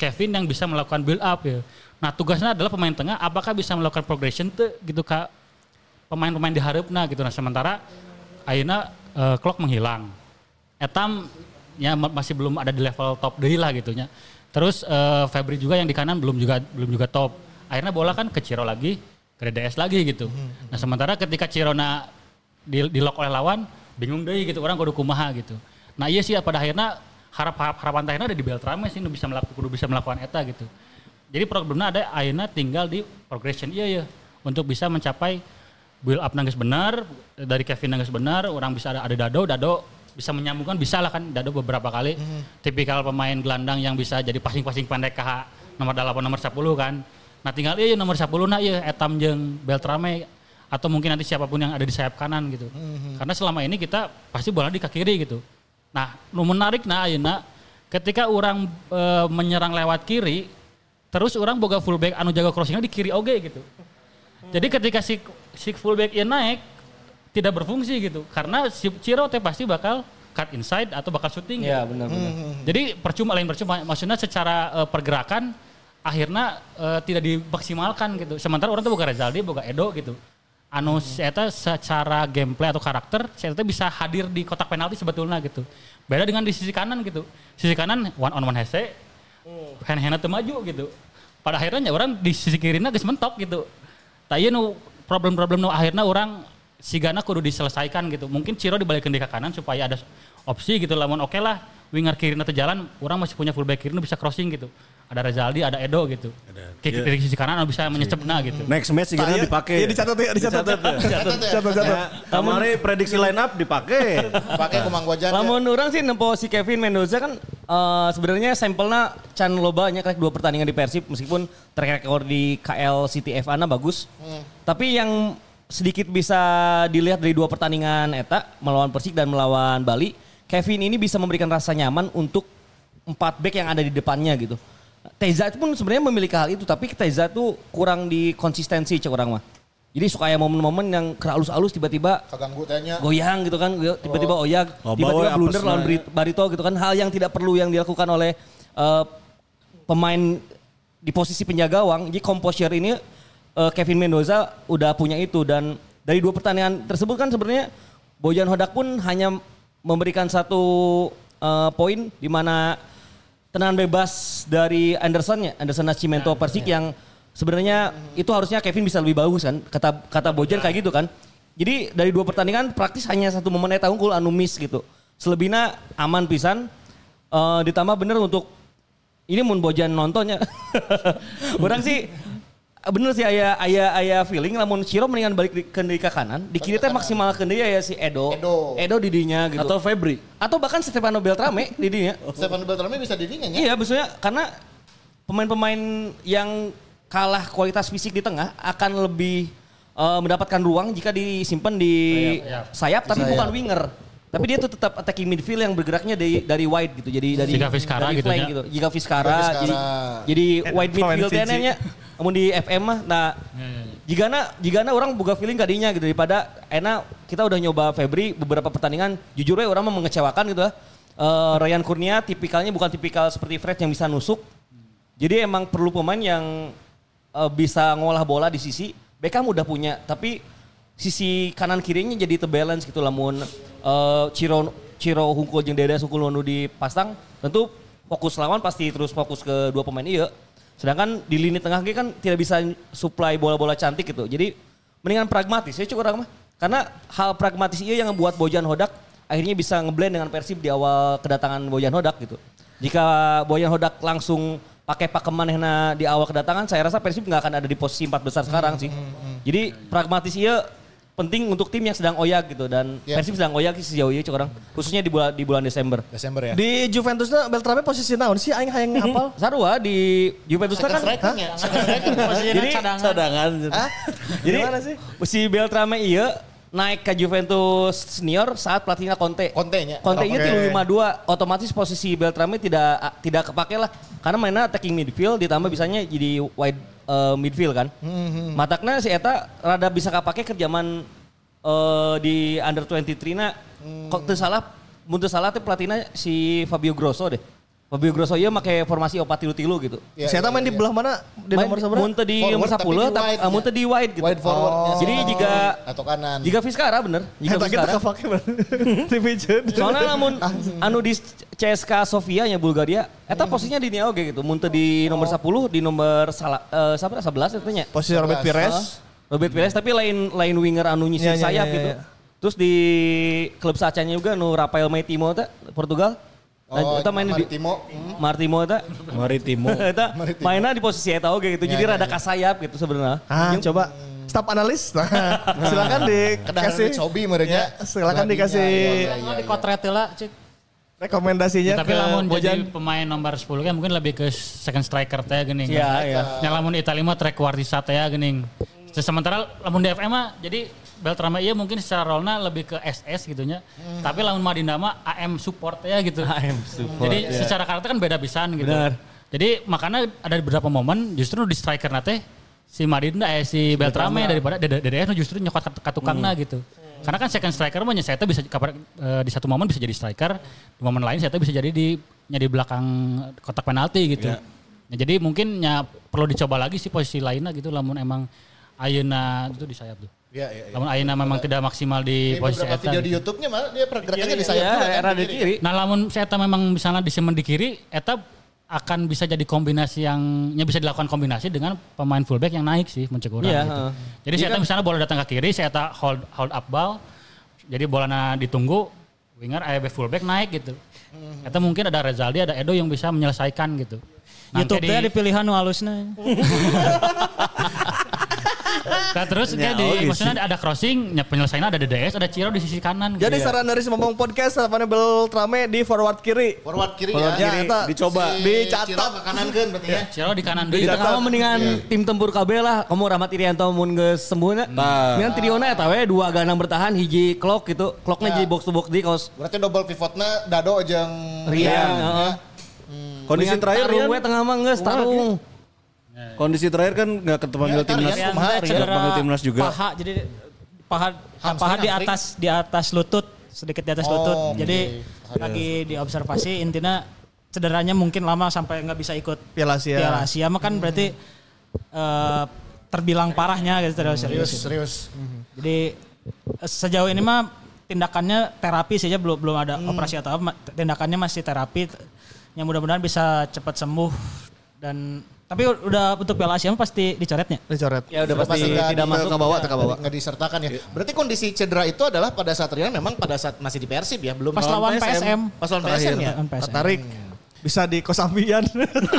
Kevin yang bisa melakukan build up ya. Nah tugasnya adalah pemain tengah apakah bisa melakukan progression tuh gitu kak pemain-pemain di harapna gitu. Nah sementara akhirnya eh, clock menghilang. Etam ya ma- masih belum ada di level top deui lah gitu nya. Terus eh, Febri juga yang di kanan belum juga belum juga top. Akhirnya bola kan ke Ciro lagi, ke DDS lagi gitu. Nah sementara ketika Cirona di, di lock oleh lawan, bingung deh gitu orang kudu kumaha gitu. Nah iya sih pada akhirnya harap harap harapan terakhirnya ada di Beltrame sih nu bisa melakukan kudu bisa melakukan eta gitu. Jadi problemnya ada akhirnya tinggal di progression iya ya untuk bisa mencapai build up nangis benar dari Kevin nangis benar orang bisa ada ada Dado Dado bisa menyambungkan bisa lah kan Dado beberapa kali tipikal pemain gelandang yang bisa jadi passing-passing pendek ke nomor 8 nomor 10 kan nah tinggal iya nomor 10 nah iya Etam jeung Beltrame atau mungkin nanti siapa pun yang ada di sayap kanan gitu karena selama ini kita pasti bola di kaki kiri gitu nah nu menarik nah ayeuna ketika orang eh, menyerang lewat kiri terus orang boga fullback anu jaga crossingnya di kiri oge gitu jadi ketika si si fullback ini naik tidak berfungsi gitu karena si Ciro teh pasti bakal cut inside atau bakal shooting. Ya gitu. benar benar. Jadi percuma lain percuma maksudnya secara eh, pergerakan akhirnya eh, tidak dimaksimalkan gitu. Sementara orang tuh boga Rezaldi, boga Edo gitu. Anu saya secara gameplay atau karakter saya bisa hadir di kotak penalti sebetulnya gitu. Beda dengan di sisi kanan gitu. Sisi kanan one on one hese, hand hand teu maju gitu. Pada akhirnya ya orang di sisi kirinya geus mentok gitu. Tak iya nu problem-problem nu akhirnya orang sigana kudu diselesaikan gitu. Mungkin Ciro dibalikin di ke kanan supaya ada opsi gitu. Lamun oke lah winger kiri teu jalan, orang masih punya fullback kiri nu bisa crossing gitu. Ada Rezaldi, ada Edo gitu. Kick dari sisi kanan bisa menyecepna gitu. Next match juga Iya, dipakai. Iya dicatat ya, dicatat. Dicatat ya. Catat ya. Catat, catat. Ya, Kamari prediksi line up dipakai. Pakai kumang wajan. Lamun orang sih nempo si Kevin Mendoza kan eh, sebenarnya sampelnya can lobanya kayak dua pertandingan di Persib meskipun track record di KL City FA na bagus. Tapi yang sedikit bisa dilihat dari dua pertandingan eta melawan Persik dan melawan Bali, Kevin ini bisa memberikan rasa nyaman untuk empat back yang ada di depannya gitu. Teza pun sebenarnya memiliki hal itu tapi Teza itu kurang di konsistensi cek orang mah. Jadi suka ya momen-momen yang keralus-alus tiba-tiba Kaganggu tanya. goyang gitu kan tiba-tiba oyag Oh, tiba-tiba bawa blunder lawan ya. Barito gitu kan hal yang tidak perlu yang dilakukan oleh eh, pemain di posisi penjaga gawang jadi composure ini eh, Kevin Mendoza udah punya itu dan dari dua pertandingan tersebut kan sebenarnya Bojan Hodak pun hanya memberikan satu eh, poin di mana tendangan bebas dari Anderson ya? Anderson Nascimento Persik yang sebenarnya itu harusnya Kevin bisa lebih bagus kan? Kata kata Bojan kayak gitu kan? Jadi dari dua pertandingan praktis hanya satu momen eta unggul anu miss gitu. Selebihnya aman pisan. Eh, ditambah bener untuk ini mun Bojan nontonnya orang sih bener sih ayah ayah ayah feeling lamun Ciro mendingan balik di, ke di ke kanan di kiri teh maksimal ke dia ya si Edo Edo. di dinya gitu Atau Febri. atau bahkan Stefano Beltrame di dinya Stefan Beltrame bisa dirinya ya. Iya, maksudnya karena pemain-pemain yang kalah kualitas fisik di tengah akan lebih eh, mendapatkan ruang jika disimpan di sayap, tapi bukan winger. Tapi dia tuh tetap attacking midfield yang bergeraknya dari dari wide gitu. Jadi dari Jika Vizcara dari gitu ya. gitu. Jika Vizcara, Jika Vizcara. jadi jadi wide midfield Fiji. nya namun di FM mah nah jika na jika na orang buka feeling kadinya gitu daripada enak kita udah nyoba Febri beberapa pertandingan jujur aja orang mah mengecewakan gitu lah. Eh, Ryan Kurnia tipikalnya bukan tipikal seperti Fred yang bisa nusuk. Jadi emang perlu pemain yang eh, bisa ngolah bola di sisi. Beckham udah punya, tapi sisi kanan kirinya jadi terbalance gitu lamun eh, Ciro Ciro Hungkul jeung Deda Sungkul nu dipasang tentu fokus lawan pasti terus fokus ke dua pemain iya. Sedangkan di lini tengah kan tidak bisa supply bola-bola cantik gitu. Jadi mendingan pragmatis ya cukup orang mah. Karena hal pragmatis iya yang membuat Bojan Hodak akhirnya bisa ngeblend dengan Persib di awal kedatangan Bojan Hodak gitu. Jika Boyan Hodak langsung pakai pakeman di awal kedatangan, saya rasa Persib nggak akan ada di posisi empat besar sekarang sih. Jadi pragmatis iya penting untuk tim yang sedang oyak gitu dan Ya. Persib sedang oyak sih sejauh ini orang khususnya di bulan di bulan Desember. Desember ya. Di Juventus na Beltrame posisi naon sih aing hayang apal? Sarua di Juventus kan ya. Striker. Jadi Cadangan. jadi Gimana sih? si Beltrame iya naik ke Juventus senior saat pelatihnya Conte. Conte-nya. Conte Oke. itu tilu lima dua, otomatis posisi Beltrame tidak tidak kepake lah karena mainnya attacking midfield ditambah bisanya jadi wide uh, midfield kan. Hmm, Matakna si eta rada bisa kapake ke zaman uh, di under 23 na Hmm. kok salah mun teu salah teh pelatihnya si Fabio Grosso deh. Fabio Grosso ieu make formasi opat tilu-tilu gitu. Ya, Saya ya, main di ya. belah mana? Di Main nomor seberapa? mun teu di Forward, nomor tapi 10 di tapi wide mun nya. teu di wide gitu. Wide forwardnya. Jadi sih. jika atau kanan. jika Vizcara bener, jika Eta kepake berarti. Di pijeun. Soalnya namun anu di CSKA Sofia nya Bulgaria, eta posisinya di Niao gitu. Mun teu di nomor 10, di nomor sala, eh, siapa 11 itu nya. Posisi Robert Pires. Robert Pires tapi lain lain winger anu nyisi Iya, iya, sayap iya, gitu. iya. Terus di klub sacanya juga nu Rafael Maitimo teh Portugal. Nah, Oh, eta main di. Hmm. Martimo eta. Maritimo. Eta Maritimo. mainnya di posisi eta oge gitu. Ya, Jadi ya, rada ya. kasayap gitu sebenarnya. Ah, coba staf analis. Nah, silakan dikasih. Hobi mereka. Ya, silakan dikasih di kotret lah, cik. rekomendasinya Tapi ke lamun Bojan. jadi pemain nomor 10 kan mungkin lebih ke second striker teh geuning. Iya, iya. Nya lamun Italia mah track wartisa teh geuning. Sementara lamun di FM mah jadi Beltrame iya mungkin secara role lebih ke SS gitu nya. Tapi lamun Madinda mah AM support ya gitu. AM support, Jadi ya. secara karakter kan beda pisan gitu. Benar. Jadi makanya ada beberapa momen justru di striker nate si Madinda eh si Beltrame daripada DDS justru nyokot ke, ke tukangna gitu. Karena kan second striker mah saya bisa eh, di satu momen bisa jadi striker, di momen lain saya bisa jadi di di belakang kotak penalti gitu. Nah, jadi mungkin ya perlu dicoba lagi sih posisi lainnya gitu lamun emang Ayeuna itu di sayap tuh. Iya, iya. iya. Lamun Ayeuna memang tidak maksimal di Di posisi eta. video di gitu. YouTube-nya malah dia pergerakannya di sayap Iya, juga kan, era di di kiri. Nah lamun saya memang misalnya disimpan di kiri, eta akan bisa jadi kombinasi yang ya bisa dilakukan kombinasi dengan pemain fullback yang naik sih mencek orang Iya, gitu. heeh. Jadi saya misalnya bola datang ke kiri, saya hold hold up ball, jadi bola ditunggu, winger AEB fullback naik gitu. Hmm. Eta mungkin ada Rezaldi, ada Edo yang bisa menyelesaikan gitu. Nah, YouTube kayak teh di pilihan nu halusna. Nah terus Ya, di oke maksudnya ada crossing, ya penyelesaiannya ada DDS, ada Ciro di sisi kanan. gitu. Jadi saran dari Semamong Podcast available trame di forward kiri. Forward kiri Forward ya. kiri, eta. dicoba. Si Dicatat. Ciro ke kanan kan berarti ya. Ciro di kanan Di deui. tengah mah mendingan tim tempur KB lah. Kamu Rahmat Irianto mun geus sembuhna. Nah. Mendingan Triona eta we dua gelandang bertahan hiji clock gitu. Clocknya Ya. jadi box to box di kaos Berarti double pivotnya Dado jeung Rian. Ya. Kondisi terakhir tarung Rian, we tengah mah geus tarung. Kondisi terakhir kan nggak kepanggil Ya, timnas. Rian? cedera Panggil timnas juga. paha jadi paha Hamstring, paha di hamstring. atas di atas lutut sedikit di atas Oh, lutut. Jadi lagi diobservasi intinya cederanya mungkin lama sampai nggak bisa ikut Piala Asia. Piala Asia mah kan berarti eh, terbilang parahnya gitu terus Serius, serius. serius. Jadi eh, sejauh ini mah tindakannya terapi saja belum belum ada Hmm. operasi atau apa. Tindakannya masih terapi. Yang mudah-mudahan bisa cepat sembuh dan tapi udah untuk Piala Asia mah pasti dicoretnya. Dicoret. Ya udah pasti nggak tidak masuk. Nggak bawa, ya, nggak bawa. nggak disertakan ya. Berarti kondisi cedera itu adalah pada saat Rian memang pada saat masih di Persib ya, belum Pas lawan PSM. Pas lawan PSM ya. Lawan PSM. Tarik. Bisa di kosambian.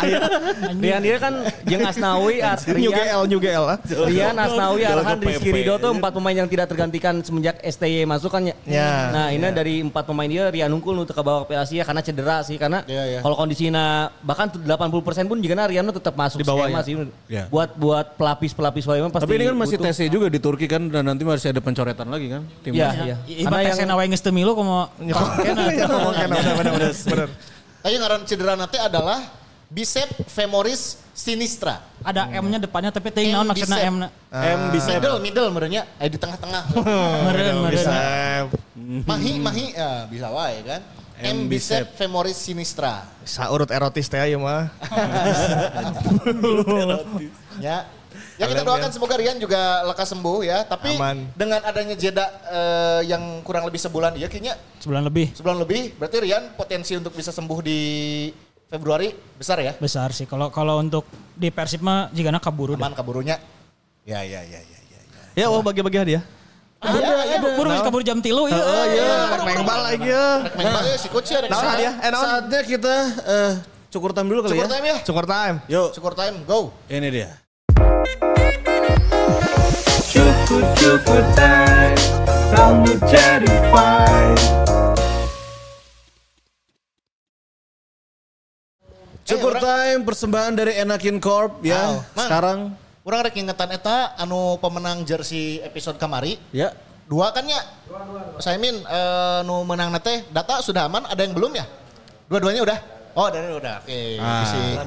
Rian dia kan jeung Asnawi, As- New Rian, GL, New GL lah. Rian Asnawi, Arhan, Rizky PP. Ridho tuh empat pemain yang tidak tergantikan semenjak STY masuk kan ya. Ya. Nah ini dari empat pemain dia Rian unggul untuk ke bawah Piala Asia karena cedera sih karena Iya, iya. kalau kondisinya bahkan 80% pun juga Rian tetap masuk Di bawah skema ya. sih. Ya. Buat buat pelapis pelapis lain pasti. Tapi ini kan masih. TC juga di Turki kan dan nanti masih ada pencoretan lagi kan timnas. Iya, iya. Ibarat Karena yang nawa geus teu milu komo Ya. Tapi ngaran cedera nanti adalah bicep femoris sinistra. ada M-nya depannya tapi teuing naon maksudna bicep. M-na. M bisa Middle, middle merenya, eh di tengah-tengah. Meureun meureun. Bisa. mahi, mahi, ya bisa wae kan. M M bicep bicep. femoris sinistra. Bisa urut erotis teh ayo mah. Ya. Ya kita doakan semoga Rian juga lekas sembuh ya. Tapi Aman. dengan adanya jeda eh, yang kurang lebih sebulan ya kayaknya Sebulan lebih sebulan lebih berarti Rian potensi untuk bisa sembuh di Februari besar ya. besar sih. Kalau kalau untuk di Persib mah jigana kaburu deh. Aman kaburunya. Ya ya ya ya ya. ya. Ya oh bagi-bagi hadiah. Ada, ada. Buru geus kaburu jam 3 ieu. Oh iya, rek main bal lagi ya. Rek main bal ya, si coach ya, rek sana. hadiah? Eh? Saatnya kita eh, cukur time dulu kali Cukur ya. time ya. Cukur time. Yuk, Cukur time, go. ini dia. Cukup time Rambut jadi fine Cukur time persembahan dari Enakin Corp ya. Man. Sekarang Kurang rek ingetan eta anu pemenang jersey episode kamari. ya Dua kan ya? Saya min nu menang nate data sudah aman, ada yang belum ya? Dua-duanya udah? Oh, dari udah. Oke, Ah.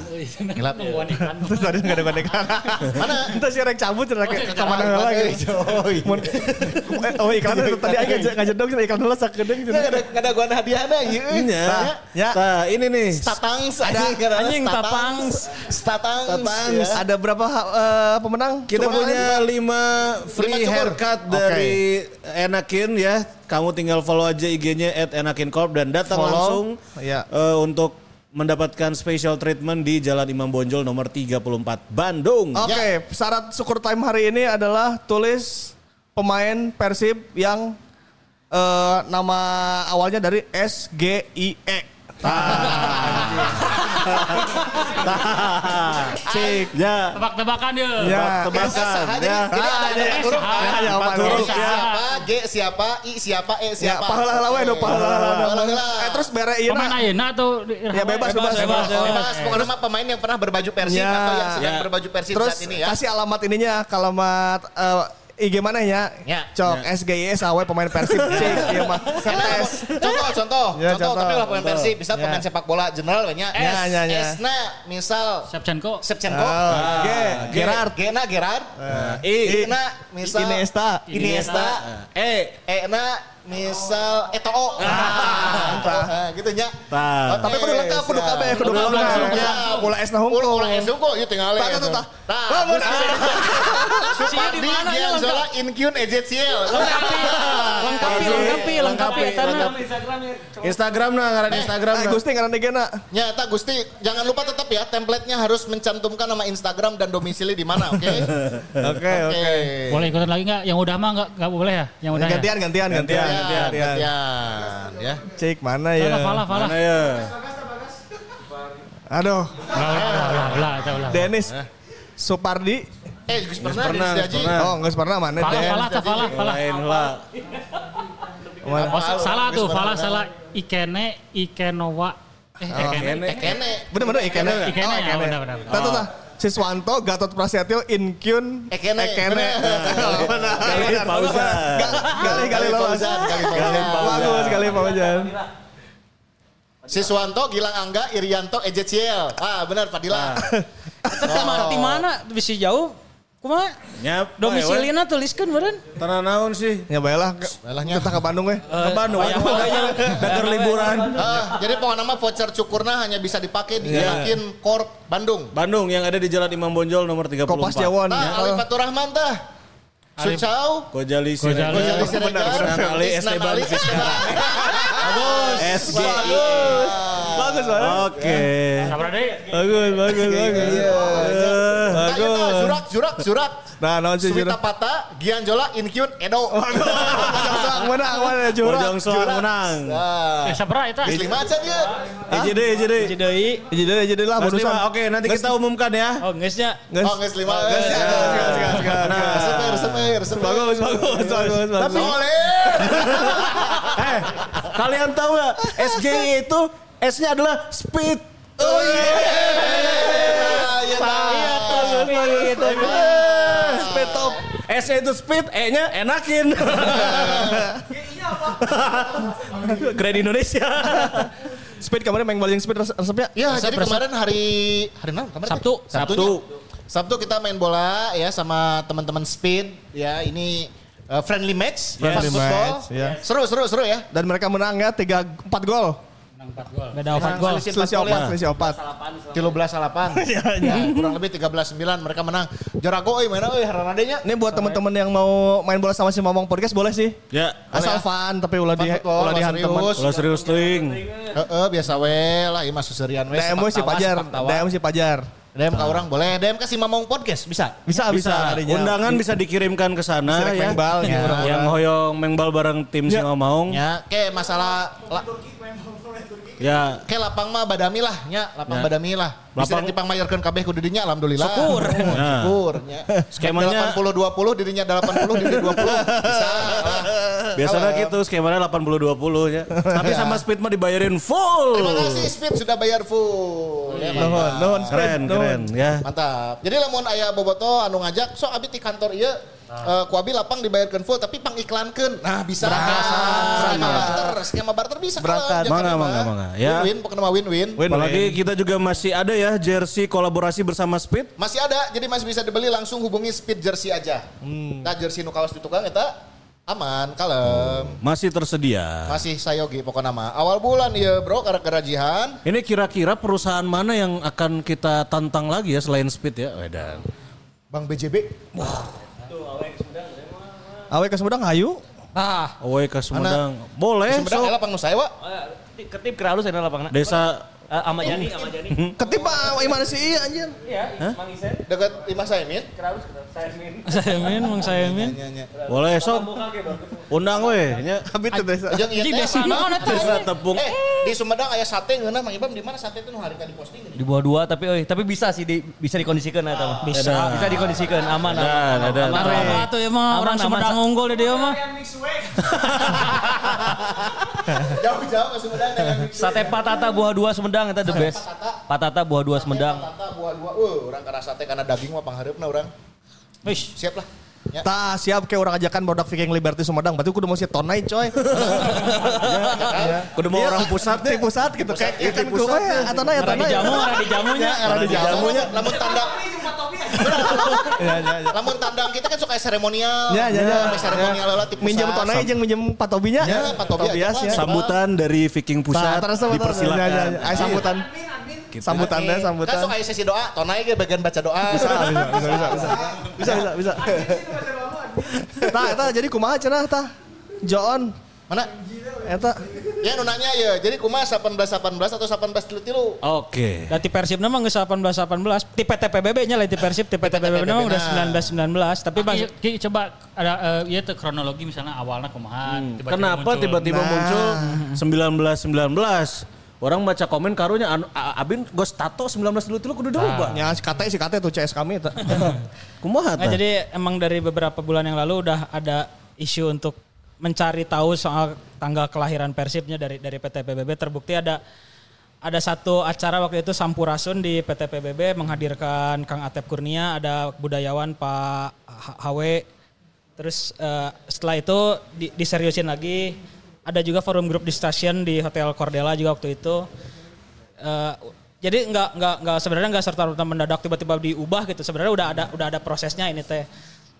bisi. Ngilap ya. Terus tadi nggak ada kondekan. Mana? Entah si rek cabut cerita ke ke mana Ah, lagi. Oh iklan tadi aja ngajak dong iklan dulu sak gedeng. Nggak ada nggak ada gua ada hadiahnya ieu. Iya. Ya. Nah, ini nih. Statangs Ada anjing, tapangs. Statangs. Tatangs. ya. Ada berapa eh, pemenang? Kita punya lima free Lima cukur. haircut dari Enakin ya. Kamu tinggal follow aja IG-nya at Enakin Corp dan datang Follow. langsung Iya. eh, untuk mendapatkan special treatment di Jalan Imam Bonjol nomor 34 Bandung. Oke, syarat syukur time hari ini adalah tulis pemain Persib yang eh, nama awalnya dari S G I E. Cik. Ya. Tebak-tebakan ya. Ya. Tebakan. Ya. jadi ada huruf. Ya, ya, Empat huruf. G siapa, G siapa, I siapa, E Ya, siapa. pahala we do pahala. Pahala. Eh terus bere ieu Pemain ayeuna atau di- Ya, bebas, bebas, bebas. Bebas, pokoknya mah pemain yang pernah berbaju Persib Ya. atau yang sedang Ya. berbaju Persib Terus saat ini ya. kasih alamat ininya, alamat eh, IG mana ya? Ya. Cok SGIS awe pemain Persib cik ieu mah. Tes. contoh, contoh, Ya, contoh, contoh. tapi lah pemain Persib, bisa Ya. pemain sepak bola general banyak. S, Ya, ya, ya. S-na misal Shevchenko. Shevchenko, Oh, G, G, Gerard. G-na Gerard, I. I-na misal Iniesta. Iniesta, E. E-na misal Eto'o. Entah. Nah, gitu nya. Tah. Tapi kudu lengkap, kudu kabeh, kudu lengkap. Ya, ya. bola esna hungkul. Bola es hungkul, ieu tinggal Tah, tah, tah. Nah, Lamun Supardi Gianzola Inkyun Ezekiel. Lengkapi, lengkapi, lengkapi. Karena Instagram nah, ngaran Instagram Eh nah. Gusti ngaran digena. Ya, tak Gusti, jangan lupa tetap ya template-nya harus mencantumkan nama Instagram dan domisili di mana, oke? Oke, oke. Boleh ikutan lagi nggak? Yang udah mah nggak nggak boleh ya? Yang udah ya? Gantian, gantian, gantian, Ya, gantian. gantian, ya. Cik mana ya? Fala, fala, fala. Mana ya? Aduh, ulah, ulah. Dennis Supardi Eh, geus pernah pernah, pernah. Oh, nggak pernah mana Falah, Den. falah, falah, falah. Lain lah. Mana? Oh, sa- salah tuh, falah salah. Ikene, Ikenowa. Eh, Ikene. Eh, kene. Bener bener ikene. Ikene, Oh, ya, benar, Siswanto, Gatot Prasetyo, Inkyun, Ekene. Ekene. Benar. Galih Fauzan. Galih Galih. Fauzan, Galih Fauzan. Bagus sekali Fauzan. Siswanto, Gilang Angga, Irianto, Ejeciel. Ah, benar Fadila. Mana di mana bisa jauh? Kumaha? Nyap. Domisilina tuliskan beren. Tanah naon sih? Ya baiklah. Baiklah, Kita ke Bandung we. Ke Bandung. Aduh, Dakar liburan. Ah, jadi pokoknya nama voucher cukurna hanya bisa dipakai di Iya. Yakin Corp Bandung. Bandung yang ada di Jalan Imam Bonjol nomor 34. Kopas Jawon. Nah, Ali Fatur Rahman tah. Sucau. Gojali. Siregar. Gojali Siregar. Senang Ali Isnan Esteban Vizcara. SGI. Bagus banget. Oke. Sabar deh. Bagus, bagus, bagus. Eh, Nah, iya, tah, Zurak, Zurak, Zurak. Nah, naon sih Suwita? Pata, Gianjola, Inkyun, Edo. Bojong soang menang, mana Jura? Bojong Soang menang. Nah, Eh, sabra itu. geus lima aja dia. Eji deh, eji deh. Jadi, Jadi jadi lah Mas bonusan. Lima, Oke, nanti kita umumkan ya. oh ngesnya. Geus. Oh, geus lima. Geus, Geus, geus. Nah. Resep, resep, resep. Bagus, bagus, bagus, bagus. Tapi eh, kalian tahu nggak SGI itu S-nya adalah speed. Oh iya. Iya, Iya, gitu. Speed top. S-nya itu speed, E-nya enakin. Grand Indonesia. Speed kemarin main balik speed res- resepnya. Ya, jadi kemarin hari hari mana? Kemarin Sabtu. tadi? Sabtunya. Sabtu kita main bola ya sama teman-teman Speed ya ini uh, friendly match, Friendly fast football. match, ya. Seru seru seru ya. Dan mereka menang ya 3 4 gol. Beda opat gol. Selisih Selisih empat gol ya. opat, selisih opat. Kilo belas salapan. ya, kurang lebih 13 9 mereka menang. Jarago euy mana euy haranadenya. Ini buat teman-teman yang mau main bola sama si Momong Podcast boleh sih. Ya, Asal fun tapi ulah di ulah dihantam. serius. kalau serius ting. Heeh, biasa we lah ieu mah suserian we. DM si Pajar. DM si Pajar. DM ka orang boleh. DM ke si Mamong Podcast bisa. Bisa bisa, Bisa, undangan bisa dikirimkan ke sana Bisa ya. mengbal Ya. Yang hoyong mengbal bareng tim si ngomong. Ya, ke masalah la, Ya, ke lapang mah badami lah nya, lapang Ya. badami lah. Bisa Lapang- dipangmayarkeun kabeh ku didinya alhamdulillah. Syukur. Nah. Syukur nya. Skemanya- 80 20 dirinya 80 diri 20 bisa. lah. biasanya Kalau- gitu skemanya 80-20 ya. Tapi Ya. sama speed mah dibayarin full. Terima kasih Speed sudah bayar full. Ya, Nuhun, mantap. nuhun, Speed, Keren, keren ya. Mantap. Jadi lamun aya boboto anu ngajak sok abi di kantor ieu eh, ku abi lapang dibayarkeun full tapi pangiklankeun. Nah, bisa. Skema barter, skema barter bisa Berangkat. kalau Mangga, mangga, mangga. Ya. Win-win, pokoknya mah win-win. Win, Apalagi win. kita juga masih ada ya jersey kolaborasi bersama Speed. Masih ada, jadi masih bisa dibeli langsung hubungi Speed Jersey aja. Nah, jersey nu kaos di tukang eta aman, kalem. Masih tersedia. Masih sayogi pokoknya mah. Awal bulan ya bro, karena kerajihan. Ini kira-kira perusahaan mana yang akan kita tantang lagi ya selain Speed ya? Wedan. Bang BJB. Awe ke Sumedang ayu. Ah, Away ke Sumedang. Boleh. Sumedang sok. ela pang nu saewa. Ketip ke halus enak lapangna. Desa Eh, Ama Jani, Ama Jani. Ketip ah, gimana sih iya, anjir? Iya, Mang Isen. Dekat Imah Saimin. Ke halus, saya min. saya min, mang saya min. boleh sok. Undang weh nya. Habis itu desa. Jeung ieu teh desa tepung. Eh, di Sumedang aya sate ngeunah Mang Ibam di mana sate itu nu harita diposting Di bawah dua tapi euy, tapi bisa sih di, bisa dikondisikan eta mah. Bisa. Bisa dikondisikan aman Ada, aman. ada. aman. Marah tuh ya mah Aman, orang aman. Sumedang unggul di dia mah. Jauh-jauh ke Sumedang Sate patata buah dua Sumedang eta the best. Patata buah dua Sumedang. Tata buah dua. Uh, orang karena sate karena daging mah pangharepna orang. Wis, Siap lah. Ya. Tah siap kayak orang ajakan produk Viking Liberty Sumedang. Berarti kudu mau si tonai coy. Kudu mau orang pusat Di deh. pusat gitu kayak Iya, kan pusat ya atanai Era di atanai. jamu, era di jamunya. Di jamunya. Lamun tanda Ya ya ya. lamun tandang kita kan suka seremonial. Ya ya ya. Sampai seremonial lah tipe Minjem tonai jeung minjem patobinya. Ya, patobi aja, Tobias Pak. ya. Sambutan dari Viking Nah, Pusat dipersilakan. Ya, ya, ya. Sambutan. Gitu. Sambutannya Kan sambutan. suka aya sesi doa, tonai ge bagian baca doa. Bisa bisa bisa bisa bisa. Bisa bisa bisa. Tah jadi kumaha cenah tah? Joon Mana? eta Ya nu nanya ya, jadi kumaha 18 18 atau 18 tilu tilu? Oke. Dan ti Persib nama geus 18 18. Ti PTPBB nya lain ti Persib, ti PTPBB nama udah 19 19. Tapi Bang Ki, Ki, coba ada eh, iya tuh kronologi misalnya awalnya kumaha tiba-tiba Kenapa muncul. tiba-tiba Nah. muncul 19-19? Orang baca komen karunya anu, Abin gos tato 19 dulu tuh kudu Nah. dirubah. Ya si kate si kate tuh CS kami itu. Kumaha Nah, jadi emang dari beberapa bulan yang lalu udah ada isu untuk mencari tahu soal tanggal kelahiran Persibnya dari dari PT PBB. Terbukti ada ada satu acara waktu itu Sampurasun di PT PBB menghadirkan Kang Atep Kurnia, ada budayawan Pak HW. Terus eh, setelah itu di- diseriusin lagi. Ada juga forum grup di stasiun di Hotel Cordela juga waktu itu. Eh, jadi nggak nggak nggak sebenarnya nggak serta merta mendadak tiba-tiba diubah gitu. Sebenarnya udah ada udah ada prosesnya ini teh.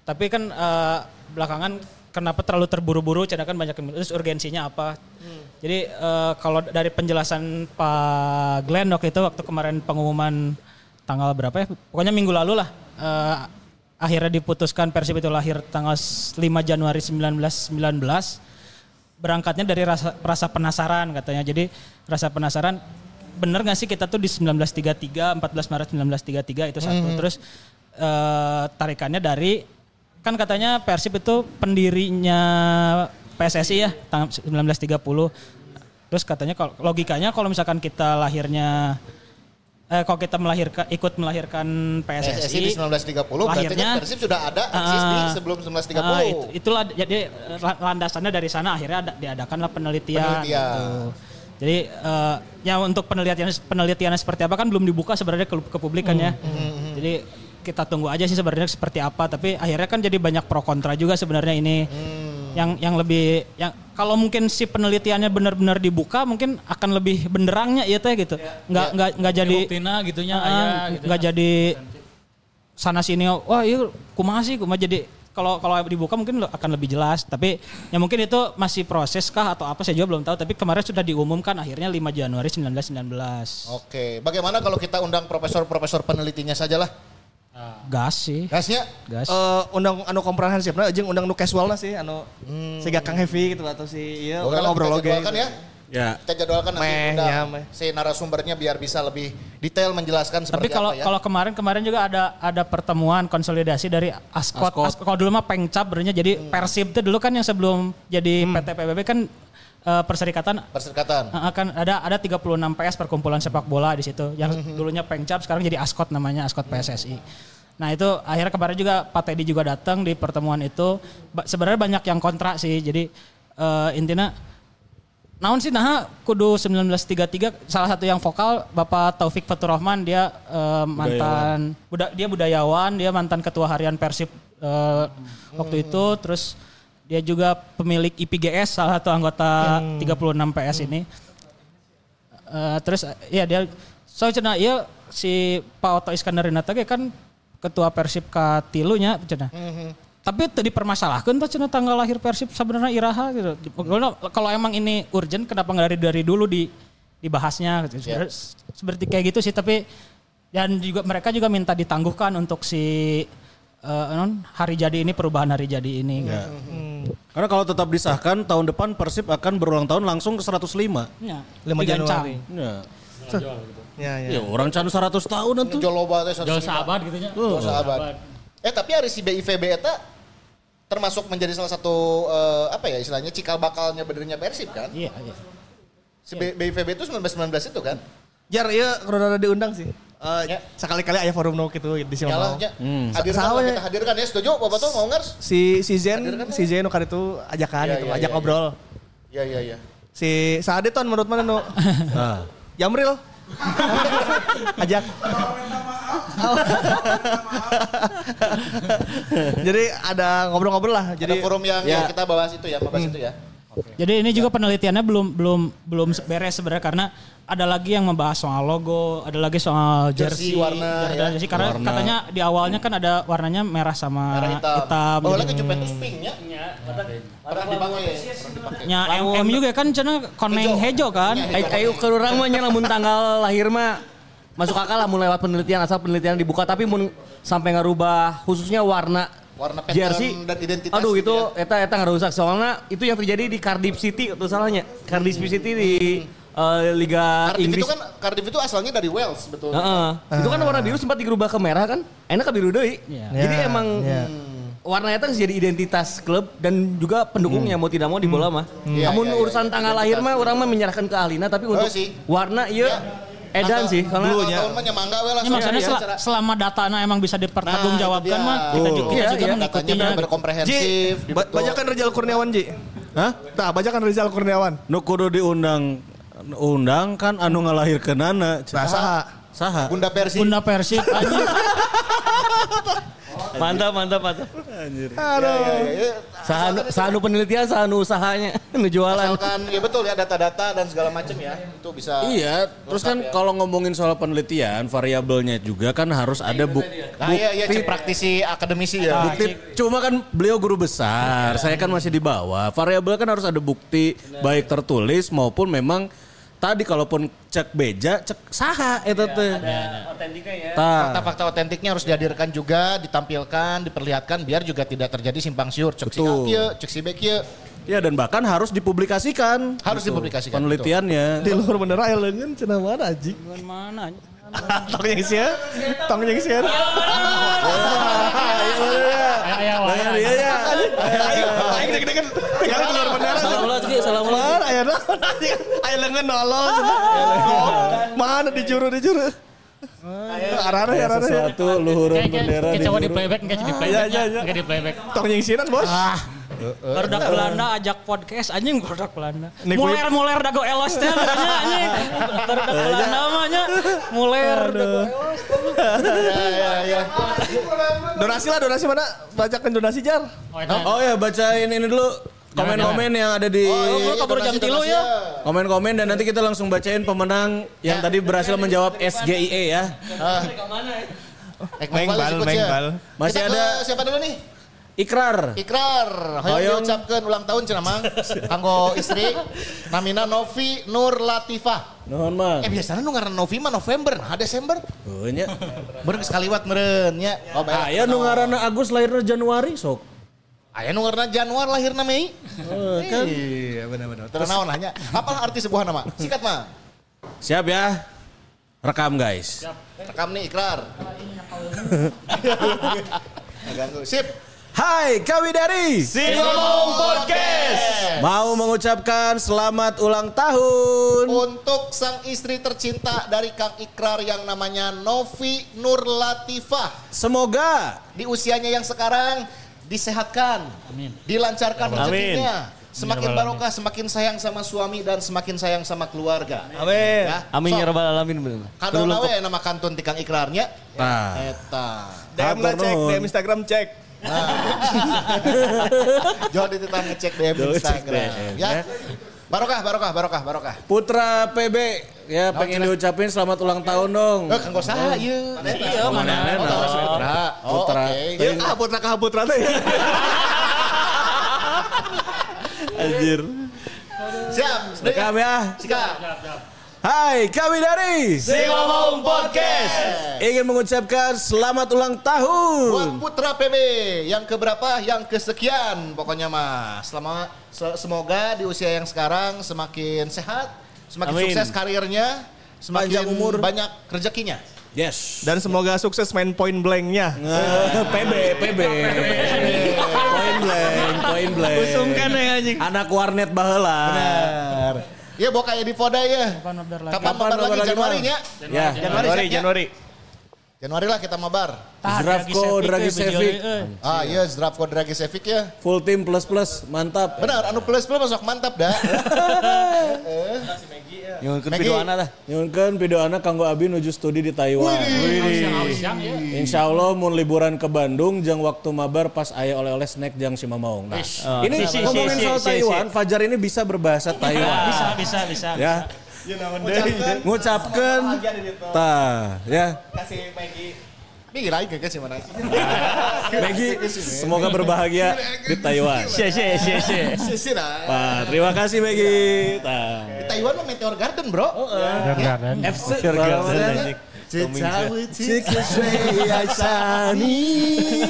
Tapi kan eh, belakangan kenapa terlalu terburu-buru? Karena kan banyak terus urgensinya apa? Jadi eh, kalau dari penjelasan Pak Glenn waktu itu waktu kemarin pengumuman tanggal berapa ya? Pokoknya minggu lalu lah. eh, akhirnya diputuskan Persib itu lahir tanggal 5 Januari 1919 berangkatnya dari rasa rasa penasaran katanya. Jadi rasa penasaran bener gak sih kita tuh di 1933 14 Maret 1933 itu satu. Terus eh, tarikannya dari kan katanya Persib itu pendirinya PSSI ya tahun 1930. Terus katanya kalau logikanya kalau misalkan kita lahirnya eh kalau kita melahirkan ikut melahirkan PSSI, PSSI di 1930 berarti lahirnya kan Persib sudah ada eksis di Ah, sebelum 1930. ah, itu, itulah jadi eh, la- landasannya dari sana akhirnya ada, diadakanlah penelitian. Penelitian. gitu. Jadi eh, ya untuk penelitian penelitiannya seperti apa kan belum dibuka sebenarnya ke, ke publik kan ya. Jadi kita tunggu aja sih sebenarnya seperti apa tapi akhirnya kan jadi banyak pro kontra juga sebenarnya ini. Yang yang lebih yang kalau mungkin si penelitiannya benar-benar dibuka mungkin akan lebih benderangnya ya teh gitu. Nggak nggak nggak jadi Buktina gitunya Ah, aya gitu. nggak jadi sana sini wah iya kumaha sih kumaha jadi kalau kalau dibuka mungkin akan lebih jelas tapi ya mungkin itu masih proses kah atau apa saya juga belum tahu tapi kemarin sudah diumumkan akhirnya 5 Januari 1919 Oke, bagaimana kalau kita undang profesor-profesor penelitinya saja lah? Gas sih Gasnya? gas Eh, undang anu komprehensif nah jeung undang nu casual sih anu siga Kang Heavy gitu atau si iya Boleh orang lah, ngobrol kita oge. jadwalkan ya. Ya. Kita jadwalkan nanti Meh, undang ya, meh. si narasumbernya biar bisa lebih detail menjelaskan tapi seperti kalau apa ya. kalau kemarin kemarin juga ada ada pertemuan konsolidasi dari Askot, Askot. Askot kalau dulu mah Pengcap sebenarnya jadi Persib itu dulu kan yang sebelum jadi PT PBB kan eh, perserikatan Perserikatan. Uh, akan ada ada 36 PS perkumpulan sepak bola di situ. Yang dulunya Pengcap sekarang jadi Askot namanya Askot PSSI. Nah itu akhirnya kemarin juga Pak Teddy juga datang di pertemuan itu. Ba- Sebenarnya banyak yang kontra sih. Jadi eh, intinya naon sih nah kudu 1933 salah satu yang vokal Bapak Taufik Fatur Rahman dia eh, mantan buda- dia budayawan dia mantan ketua harian Persib eh, waktu itu terus dia juga pemilik IPGS salah satu anggota 36 PS ini Eh, terus eh, iya dia so cenah iya si Pak Oto Iskandarinata ge kan ketua Persib ka tilunya cenah. Tapi tadi dipermasalahkan tuh cenah tanggal lahir Persib sebenarnya iraha gitu. Pokoknya Kalau emang ini urgent kenapa nggak dari dari dulu di dibahasnya gitu. Sebenarnya Seperti kayak gitu sih tapi dan juga mereka juga minta ditangguhkan untuk si eh, non hari jadi ini perubahan hari jadi ini. Ya. gitu. Karena kalau tetap disahkan tahun depan Persib akan berulang tahun langsung ke 105. Ya. 5 Digancang. Januari. Ya. Ya, ya. Ya, orang can 100 tahun itu. Joloba teh Jauh sahabat gitu nya. Sahabat. Eh tapi hari si BIVB eta termasuk menjadi salah satu eh, apa ya istilahnya cikal bakalnya benernya Persib kan? Iya, iya. Si BIVB itu 1919 itu kan? Jar iya kudu ada diundang sih. Eh, Ya. sekali-kali aya forum nu gitu di sini. Yalah, ya. Hmm. Hadirkan ya. kita hadirkan ya setuju Bapak tuh mau ngers? Si si Zen, Hadirkan si Zen nu kan itu ajakan Iya, gitu, iya, ajak iya, ngobrol. Iya iya iya. Si Sadeton menurut mana nu? Nah. Yamril. ajak. Jadi ada ngobrol-ngobrol lah. Jadi Jadi forum yang, Ya. kita bahas itu ya, membahas itu ya. Jadi ini juga penelitiannya belum belum belum beres sebenarnya karena ada lagi yang membahas soal logo, ada lagi soal Jersey jersey, warna, jersey, ya. jersey. karena Warna. katanya di awalnya kan ada warnanya merah sama Merah hitam. Oh, Jadi- lagi Juventus pink ya? Pernah dipakai. Pernah dipakai. nya M, M juga kan cina koneng hejo kan. Iya, Ayo, ke orang mah lamun tanggal lahir mah masuk akal lah mulai lewat penelitian asal penelitian dibuka tapi mun sampai ngarubah khususnya warna Warna pattern jersey dan identitas aduh gitu itu eta eta ngerusak soalnya itu yang terjadi di Cardiff City itu salahnya Cardiff City di eh, Liga Cardiff Inggris itu kan Cardiff itu asalnya dari Wales betul. Heeh. Itu kan warna biru sempat dirubah ke merah kan? Enak ke biru deui. Iya. Jadi Ya, emang ya. warna itu jadi identitas klub dan juga pendukungnya mau tidak mau di bola mah. Iya, Namun iya, iya. urusan tanggal lahir mah orang mah menyerahkan ke ahlina tapi Oh, untuk sih. warna iya edan sih karena Dulu tahun mah nyamangga we lah. Ya, maksudnya Iya, sel- cara- selama datanya emang bisa dipertanggungjawabkan Nah, mah kita juga, kita Iya, juga iya, mengikutinya. datanya berkomprehensif. Ji, ba- bacakan Rizal Kurniawan Ji. Hah? Tah, bacakan Rizal Kurniawan. Nu kudu diundang undang kan anu ngalahirkeunana. Nah, saha? Saha? Bunda Persi. Bunda Persib mantap mantap mantap. Aduh. Sahanu, sahanu penelitian, sahanu usahanya, nu jualan. Misalkan ya betul ya data-data dan segala macam ya. Itu bisa Iya, terus kan kalau ngomongin soal penelitian, variabelnya juga kan harus ada buk Nah, iya iya cek praktisi akademisi ya. bukti. Cuma kan beliau guru besar, saya kan masih di bawah. Variabel kan harus ada bukti baik tertulis maupun memang tadi kalaupun cek beja, cek saha eta teh. Otentiknya ya. Tah. Fakta-fakta otentiknya harus dihadirkan juga, ditampilkan, diperlihatkan biar juga tidak terjadi simpang siur. Cek si A Betul. kieu, cek si B kieu. Ya dan bahkan harus dipublikasikan. Harus dipublikasikan, Penelitiannya. Di luar bener aya leungeun cenah mana Ji? Mana? Tong yang sieun. Tong yang sieun. Aya wae. Iya ya. Aing deg-degan tinggal di luar bener. Salam ulah Ki, salam aya naon? Aya leungeun nolol. Mana di juru di juru. Arana ya arana ya. Sesuatu luhuran bendera Kayak coba di playback, enggak di playback. Enggak di playback. Tong yang sieun bos. Barudak Belanda ajak podcast anjing barudak Belanda. Muler muler dago elos teh namanya anjing. Barudak Belanda mah nya. Muler dago elos. Ya ya ya. Donasi lah donasi mana? Bacakan donasi jar. Oh, itu. Oh ya bacain ini dulu komen-komen yang ada di Oh, iya, kabur jam tilu ya. komen-komen dan nanti kita langsung bacain pemenang yang tadi berhasil menjawab SGIE ya. Ek Mengbal, mengbal, ya. Masih ada- siapa dulu nih? Ikrar. Ikrar, Hoyong. diucapkan ulang tahun cenah mang. Kanggo istri namina Novi Nur Latifah. Nuhun mang. Eh biasanya nu ngaran Novi mah November, nah Desember. Oh nya. Beureun sekaliwat meureun nya. Oh bae. Aya nu ngaranna Agus lahirna Januari sok. Aya nu ngaranna Januar lahirna Mei. Oh, kan. Iya benar-benar. Terus naon hanya apa arti sebuah nama? Sikat mah. Siap ya. Rekam guys. Rekam nih ikrar. Ganggu. Sip. Hai Kawidari. Ngomong podcast. Mau mengucapkan selamat ulang tahun. Untuk sang istri tercinta dari Kang Ikrar yang namanya Novi Nur Latifah. Semoga Di usianya yang sekarang disehatkan, Amin. dilancarkan rezekinya. Semakin barokah, semakin sayang sama suami dan semakin sayang sama keluarga. Amin. Ya. Amin ya Sok, rabbal alamin nawe nama kantun tikang ikrarnya. Nah. Eta. DM cek. DM Instagram cek. Jangan dititang ngecek DM ngecek Instagram. DM, Ya. ya. Barokah, barokah, barokah, barokah. Putra PB ya pengen diucapin selamat ulang tahun dong. Eh, kanggo saha ieu? Iya mana? Oh, tahu Putra. Oh, Putra. Ya kahaputra kahaputra teh ya. Anjir. Siap. Rekam ya. Sikat. Hai Kawidari. Si ngomong podcast. Ingin mengucapkan selamat ulang tahun. Buat Putra PB yang keberapa? Yang kesekian pokoknya mah. Selama se- semoga di usia yang sekarang semakin sehat, semakin Amin. sukses karirnya, semakin Panjang umur. banyak rezekinya. Yes. Dan semoga sukses main point blanknya. Eh, PB, PB. Point blank, point blank. Usungkan ya anjing. Anak warnet baheula. Benar. Ya bawa kayak di Foda ya. Kapan nobar lagi? Kapan nobar lagi Januari nya? Ya. Januari, Januari, Januari, Januari. Lah kita mabar. Zdravko Dragicevic. eh. Ah iya Zdravko Dragicevic ya. Full team plus plus, mantap. Benar, anu plus plus masuk mantap dah. Nyunkeun Maggie. videoana tah. Nyunkeun video anak kanggo abi nuju studi di Taiwan. Ya. Insya Allah mun liburan ke Bandung jang waktu mabar pas aya oleh-oleh snack jang si Mamaung. Nah, Oh, ini si, si, ngomongin soal si, Taiwan, Fajar ini bisa berbahasa Taiwan. Bisa, bisa, bisa. ya. Ngucapkan tah ya. Kasih Maggie. Mana. Maggie semoga berbahagia di Taiwan. Sia sia sia sia. Wah, terima kasih Maggie. Tah. Di Taiwan mah Meteor Garden, Bro. FC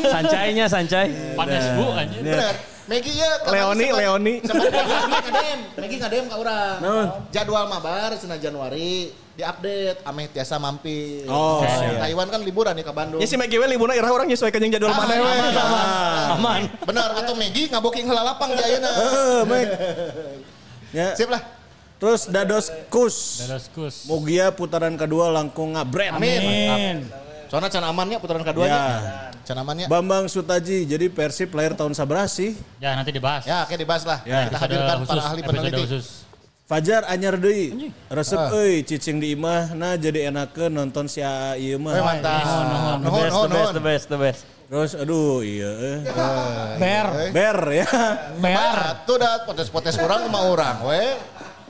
Sancainya sancai. Panas bu anjir. Benar. Megi ya. Leoni, Leoni. Sama Megi ngadem, Megi ngadem ka urang. Jadwal mabar cenah Januari diupdate ameh tiasa mampir. Oh, Nah, Taiwan kan liburan nih ke Bandung. Ya si Megi we liburna irah orang nyesuaikan yang jadwal mana we. aman. Benar atau Megi ngaboking heula lapang di ayeuna. Eh, Mike. Ya. Sip lah. Terus Dados Kus. Dadaskus. Mugia putaran kedua langkung ngabret. Amin. Amin. Soalnya can amannya putaran keduanya. Ya. Can amannya. Bambang Sutaji, jadi Persib lahir tahun sabar sih. Ya nanti dibahas. Ya, oke dibahas lah. Ya. Kita hadirkan para khusus, ahli episode peneliti. khusus. Fajar anyar deui. Resep euy cicing di imah nah jadi enakeun nonton si A ieu mah. Mantap. The Nuhun, best, the nuhun, best, nuhun. the best, the best. Terus aduh iya eh. Ber. Ber ya. Ber. Tuh dah potes-potes orang sama orang, we.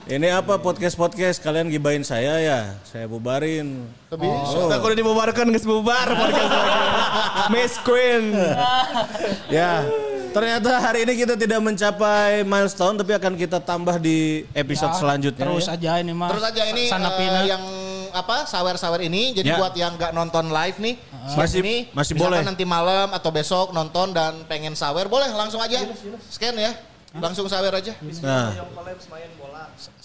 Ini apa podcast-podcast kalian gibain saya ya. Saya bubarin. Tuh bisa. Kita kudu dibubarkan geus bubar podcast lagi. Miss Queen. Ya. Ternyata hari ini kita tidak mencapai milestone tapi akan kita tambah di episode selanjutnya. Terus ya. aja ini mah. Terus aja ini Sanapina. eh, yang apa sawer-sawer ini jadi Ya. buat yang nggak nonton live nih Masih- ini masih boleh. nanti malam atau besok nonton dan pengen sawer boleh langsung aja scan ya langsung sawer aja Nah.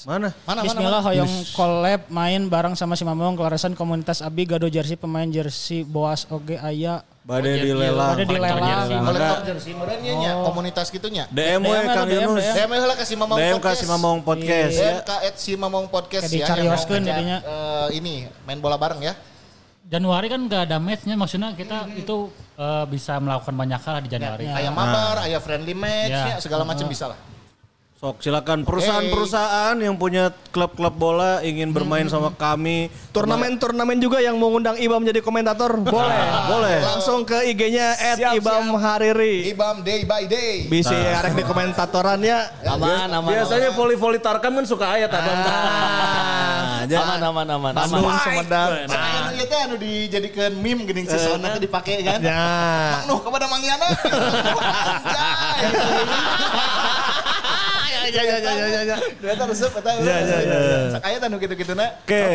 Mana? mana Bismillah mana, hoyong collab main bareng sama si Mamong kelarasan komunitas Abi gado jersey pemain jersey Boas oge aya Bade dilelang. Bade dilelang. Maka kolektor jersey merenya nya komunitas DM we DM, Kang DM, Yunus. DM. DM heula kasih mamong DM podcast kasih Mamong podcast ya. DM ka si mamong podcast Kayak ya dicarioskeun jadinya. eh, ini main bola bareng ya Januari kan nggak ada matchnya, maksudnya kita itu eh, bisa melakukan banyak hal di Januari. ayah mabar ayah friendly match Ya. ya, segala macam bisa lah Sok silakan perusahaan-perusahaan yang punya klub-klub bola ingin bermain sama kami. Turnamen-turnamen juga yang mengundang Ibam jadi komentator boleh. Boleh. Langsung ke IG-nya @ibam hariri. Ibam day by day Bisa arek di komentatorannya. Aman, aman. Biasanya voli-voli Tarkam kan suka ayat abang. aman. jangan. Aman, aman, aman. Bandung aman. Sumedang. Nah, itu teh anu dijadikan meme geuning si Sona teh dipake kan. Ya. Nuh kepada Mangiana. Ya ya ya ya ya. Eta resep eta. Ya ya ya. Sakaya anu gitu-gituna. Oke,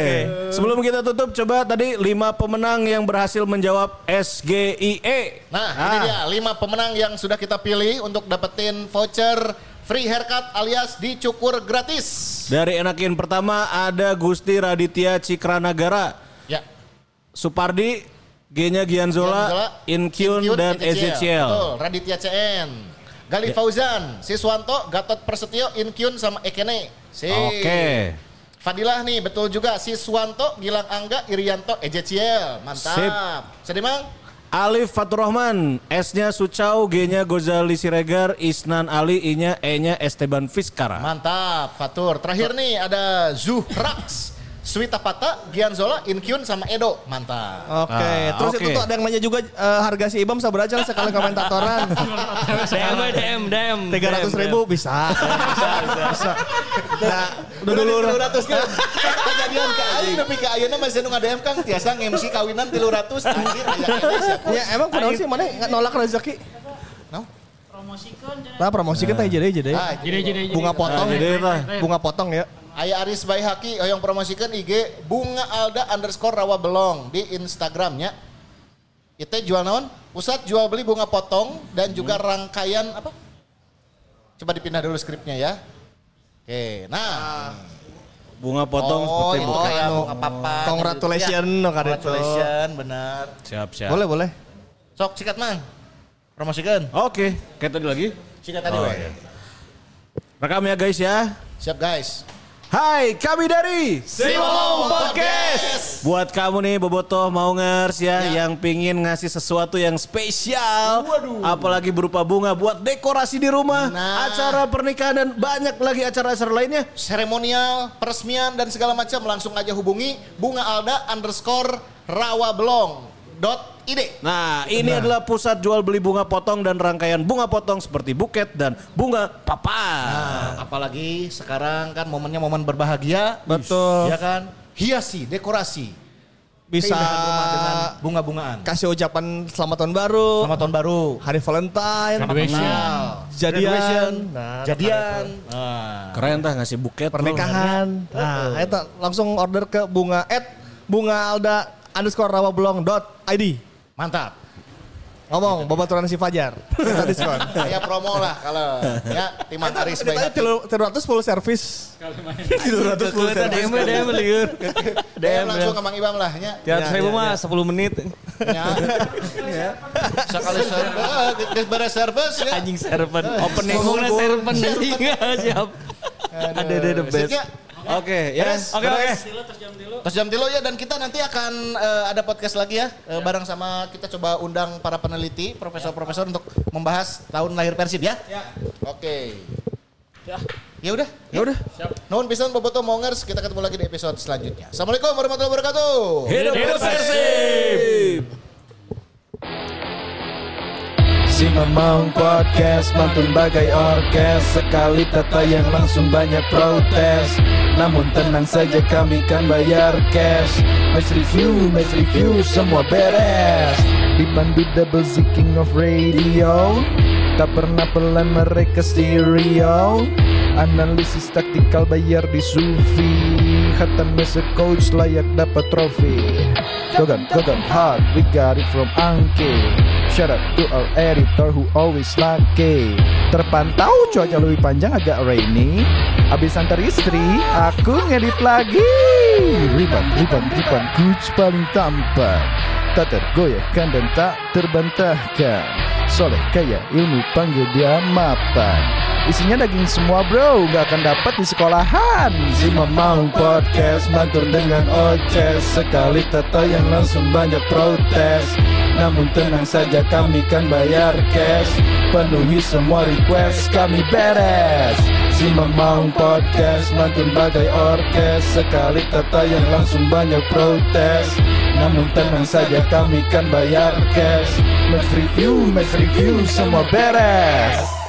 sebelum kita tutup coba tadi lima pemenang yang berhasil menjawab SGIE. Nah, ini dia lima pemenang yang sudah kita pilih untuk dapetin voucher free haircut alias dicukur gratis. Dari enakin pertama ada Gusti Raditya Cikranagara, Ya. Supardi, G-nya Gianzola, Inkyun, dan Ezekiel. Betul, Raditya CN. Gali Fauzan, Siswanto, Gatot Persetio, Inkyun sama Ekene. Sip. Oke. Fadilah nih, betul juga. Siswanto, Gilang Angga, Irianto, Ezekiel. Mantap. Sip. Sedih mang? Alif Faturrahman, S-nya Sucau, G-nya Gozali Siregar, Isnan Ali, I-nya E-nya Esteban Fiskara. Mantap, Fatur. Terakhir nih ada Zuhrax, Swita Pata, Gianzola, Inkyun sama Edo. Mantap. Oke, Ah, terus oke. itu tuh ada yang nanya juga eh, harga si Ibam aja sekali komentatoran. DM, we, DM, DM. Tiga ratus ribu bisa. bisa. Nah, udah dulu. Tilu ratus kan. Kejadian ke Aing tapi ke Ayeuna masih nu ngadem Kang tiasa nge-MC kawinan tilu ratus. Ya emang kunaon sih mana nolak rezeki? No? Nah promosi kita jadi jadi. Ah. Bunga potong. Lah. Bunga potong ya. Aya Aris Baihaki yang promosikan IG bunga alda underscore rawa belong di Instagramnya. Itu jual naon? Pusat jual beli bunga potong dan juga rangkaian apa? Coba dipindah dulu skripnya ya. Oke, nah. Bunga potong oh, seperti itu buka. kayak bunga papan. Congratulations, gitu. no, kan itu. Congratulations, benar. Siap, siap. Boleh boleh. Sok sikat mang. Promosikan. Oke, kayak tadi lagi. Sikat tadi Oh, we. iya. Rekam ya guys ya. Siap guys. Hai, kami dari Simolong Podcast. Buat kamu nih Bobotoh Maungers ya, yang pingin ngasih sesuatu yang spesial, apalagi berupa bunga buat dekorasi di rumah, Nah. acara pernikahan dan banyak lagi acara-acara lainnya. seremonial, peresmian dan segala macam langsung aja hubungi bunga alda underscore rawabelong dot id. Nah, ini adalah pusat jual beli bunga potong dan rangkaian bunga potong seperti buket dan bunga papan. Nah, apalagi sekarang kan momennya momen berbahagia. Betul. Ya kan? Hiasi, dekorasi. Bisa dengan bunga-bungaan. kasih ucapan selamat tahun baru, Selamat tahun baru. hari Valentine, Graduation. Nah, jadian, graduation, Nah, jadian. Nah, Keren tah ngasih buket. pernikahan. Nah, itu langsung order ke bunga at bunga alda underscore rawabelong dot id. mantap. Ngomong, babaturan si Fajar. Kita diskon. Kayak promo lah kalau ya Timan Aris baik ratus full service. Tiga ratus puluh DM DM liur. DM langsung ke Mang Ibam lah ya. Tiga ratus ribu mah sepuluh menit. Ya. Sekali service, geus beres service ya. Anjing serpent. Opening ngomongnya serpent. Anjing siap. Ada ada the best. Oke, ya. Beres. Oke oke. Terus jam tilo ya dan kita nanti akan eh, ada podcast lagi ya eh, bareng sama kita coba undang para peneliti profesor-profesor untuk membahas tahun lahir Persib ya. Oke. Ya udah. Ya udah. Nuhun pisan boboto mongers kita ketemu lagi di episode selanjutnya. Assalamualaikum warahmatullahi wabarakatuh. Hidup Persib. Si Mamang Podcast mantun bagai orkes. Sekali tertayang langsung banyak protes. Namun tenang saja kami kan bayar cash. Match review, match review semua beres. Dipandu double Z of Radio. Tak pernah pelan mereka stereo. Analisis taktikal bayar di Sufi Hatam biasa coach layak dapat trofi. Gogan, Gogan hard, we got it from Anki Shout out to our editor who always lucky Terpantau cuaca lebih panjang agak rainy. Abis antar istri, aku ngedit lagi. Ribbon, ribbon, ribbon, coach paling tampan Tak tergoyahkan dan tak terbantahkan. Soleh kaya ilmu panggil dia mapan. Isinya daging semua bro, gak akan dapat di sekolahan. Si Mamang Podcast, mantur dengan oces. Sekali tata yang langsung banyak protes. Namun tenang saja kami kan bayar cash. Penuhi semua request kami beres. Si Mamang Podcast, mantun bagai orkes. Sekali tata yang langsung banyak protes Namun tenang saja kami kan bayar cash. Match review, match review semua beres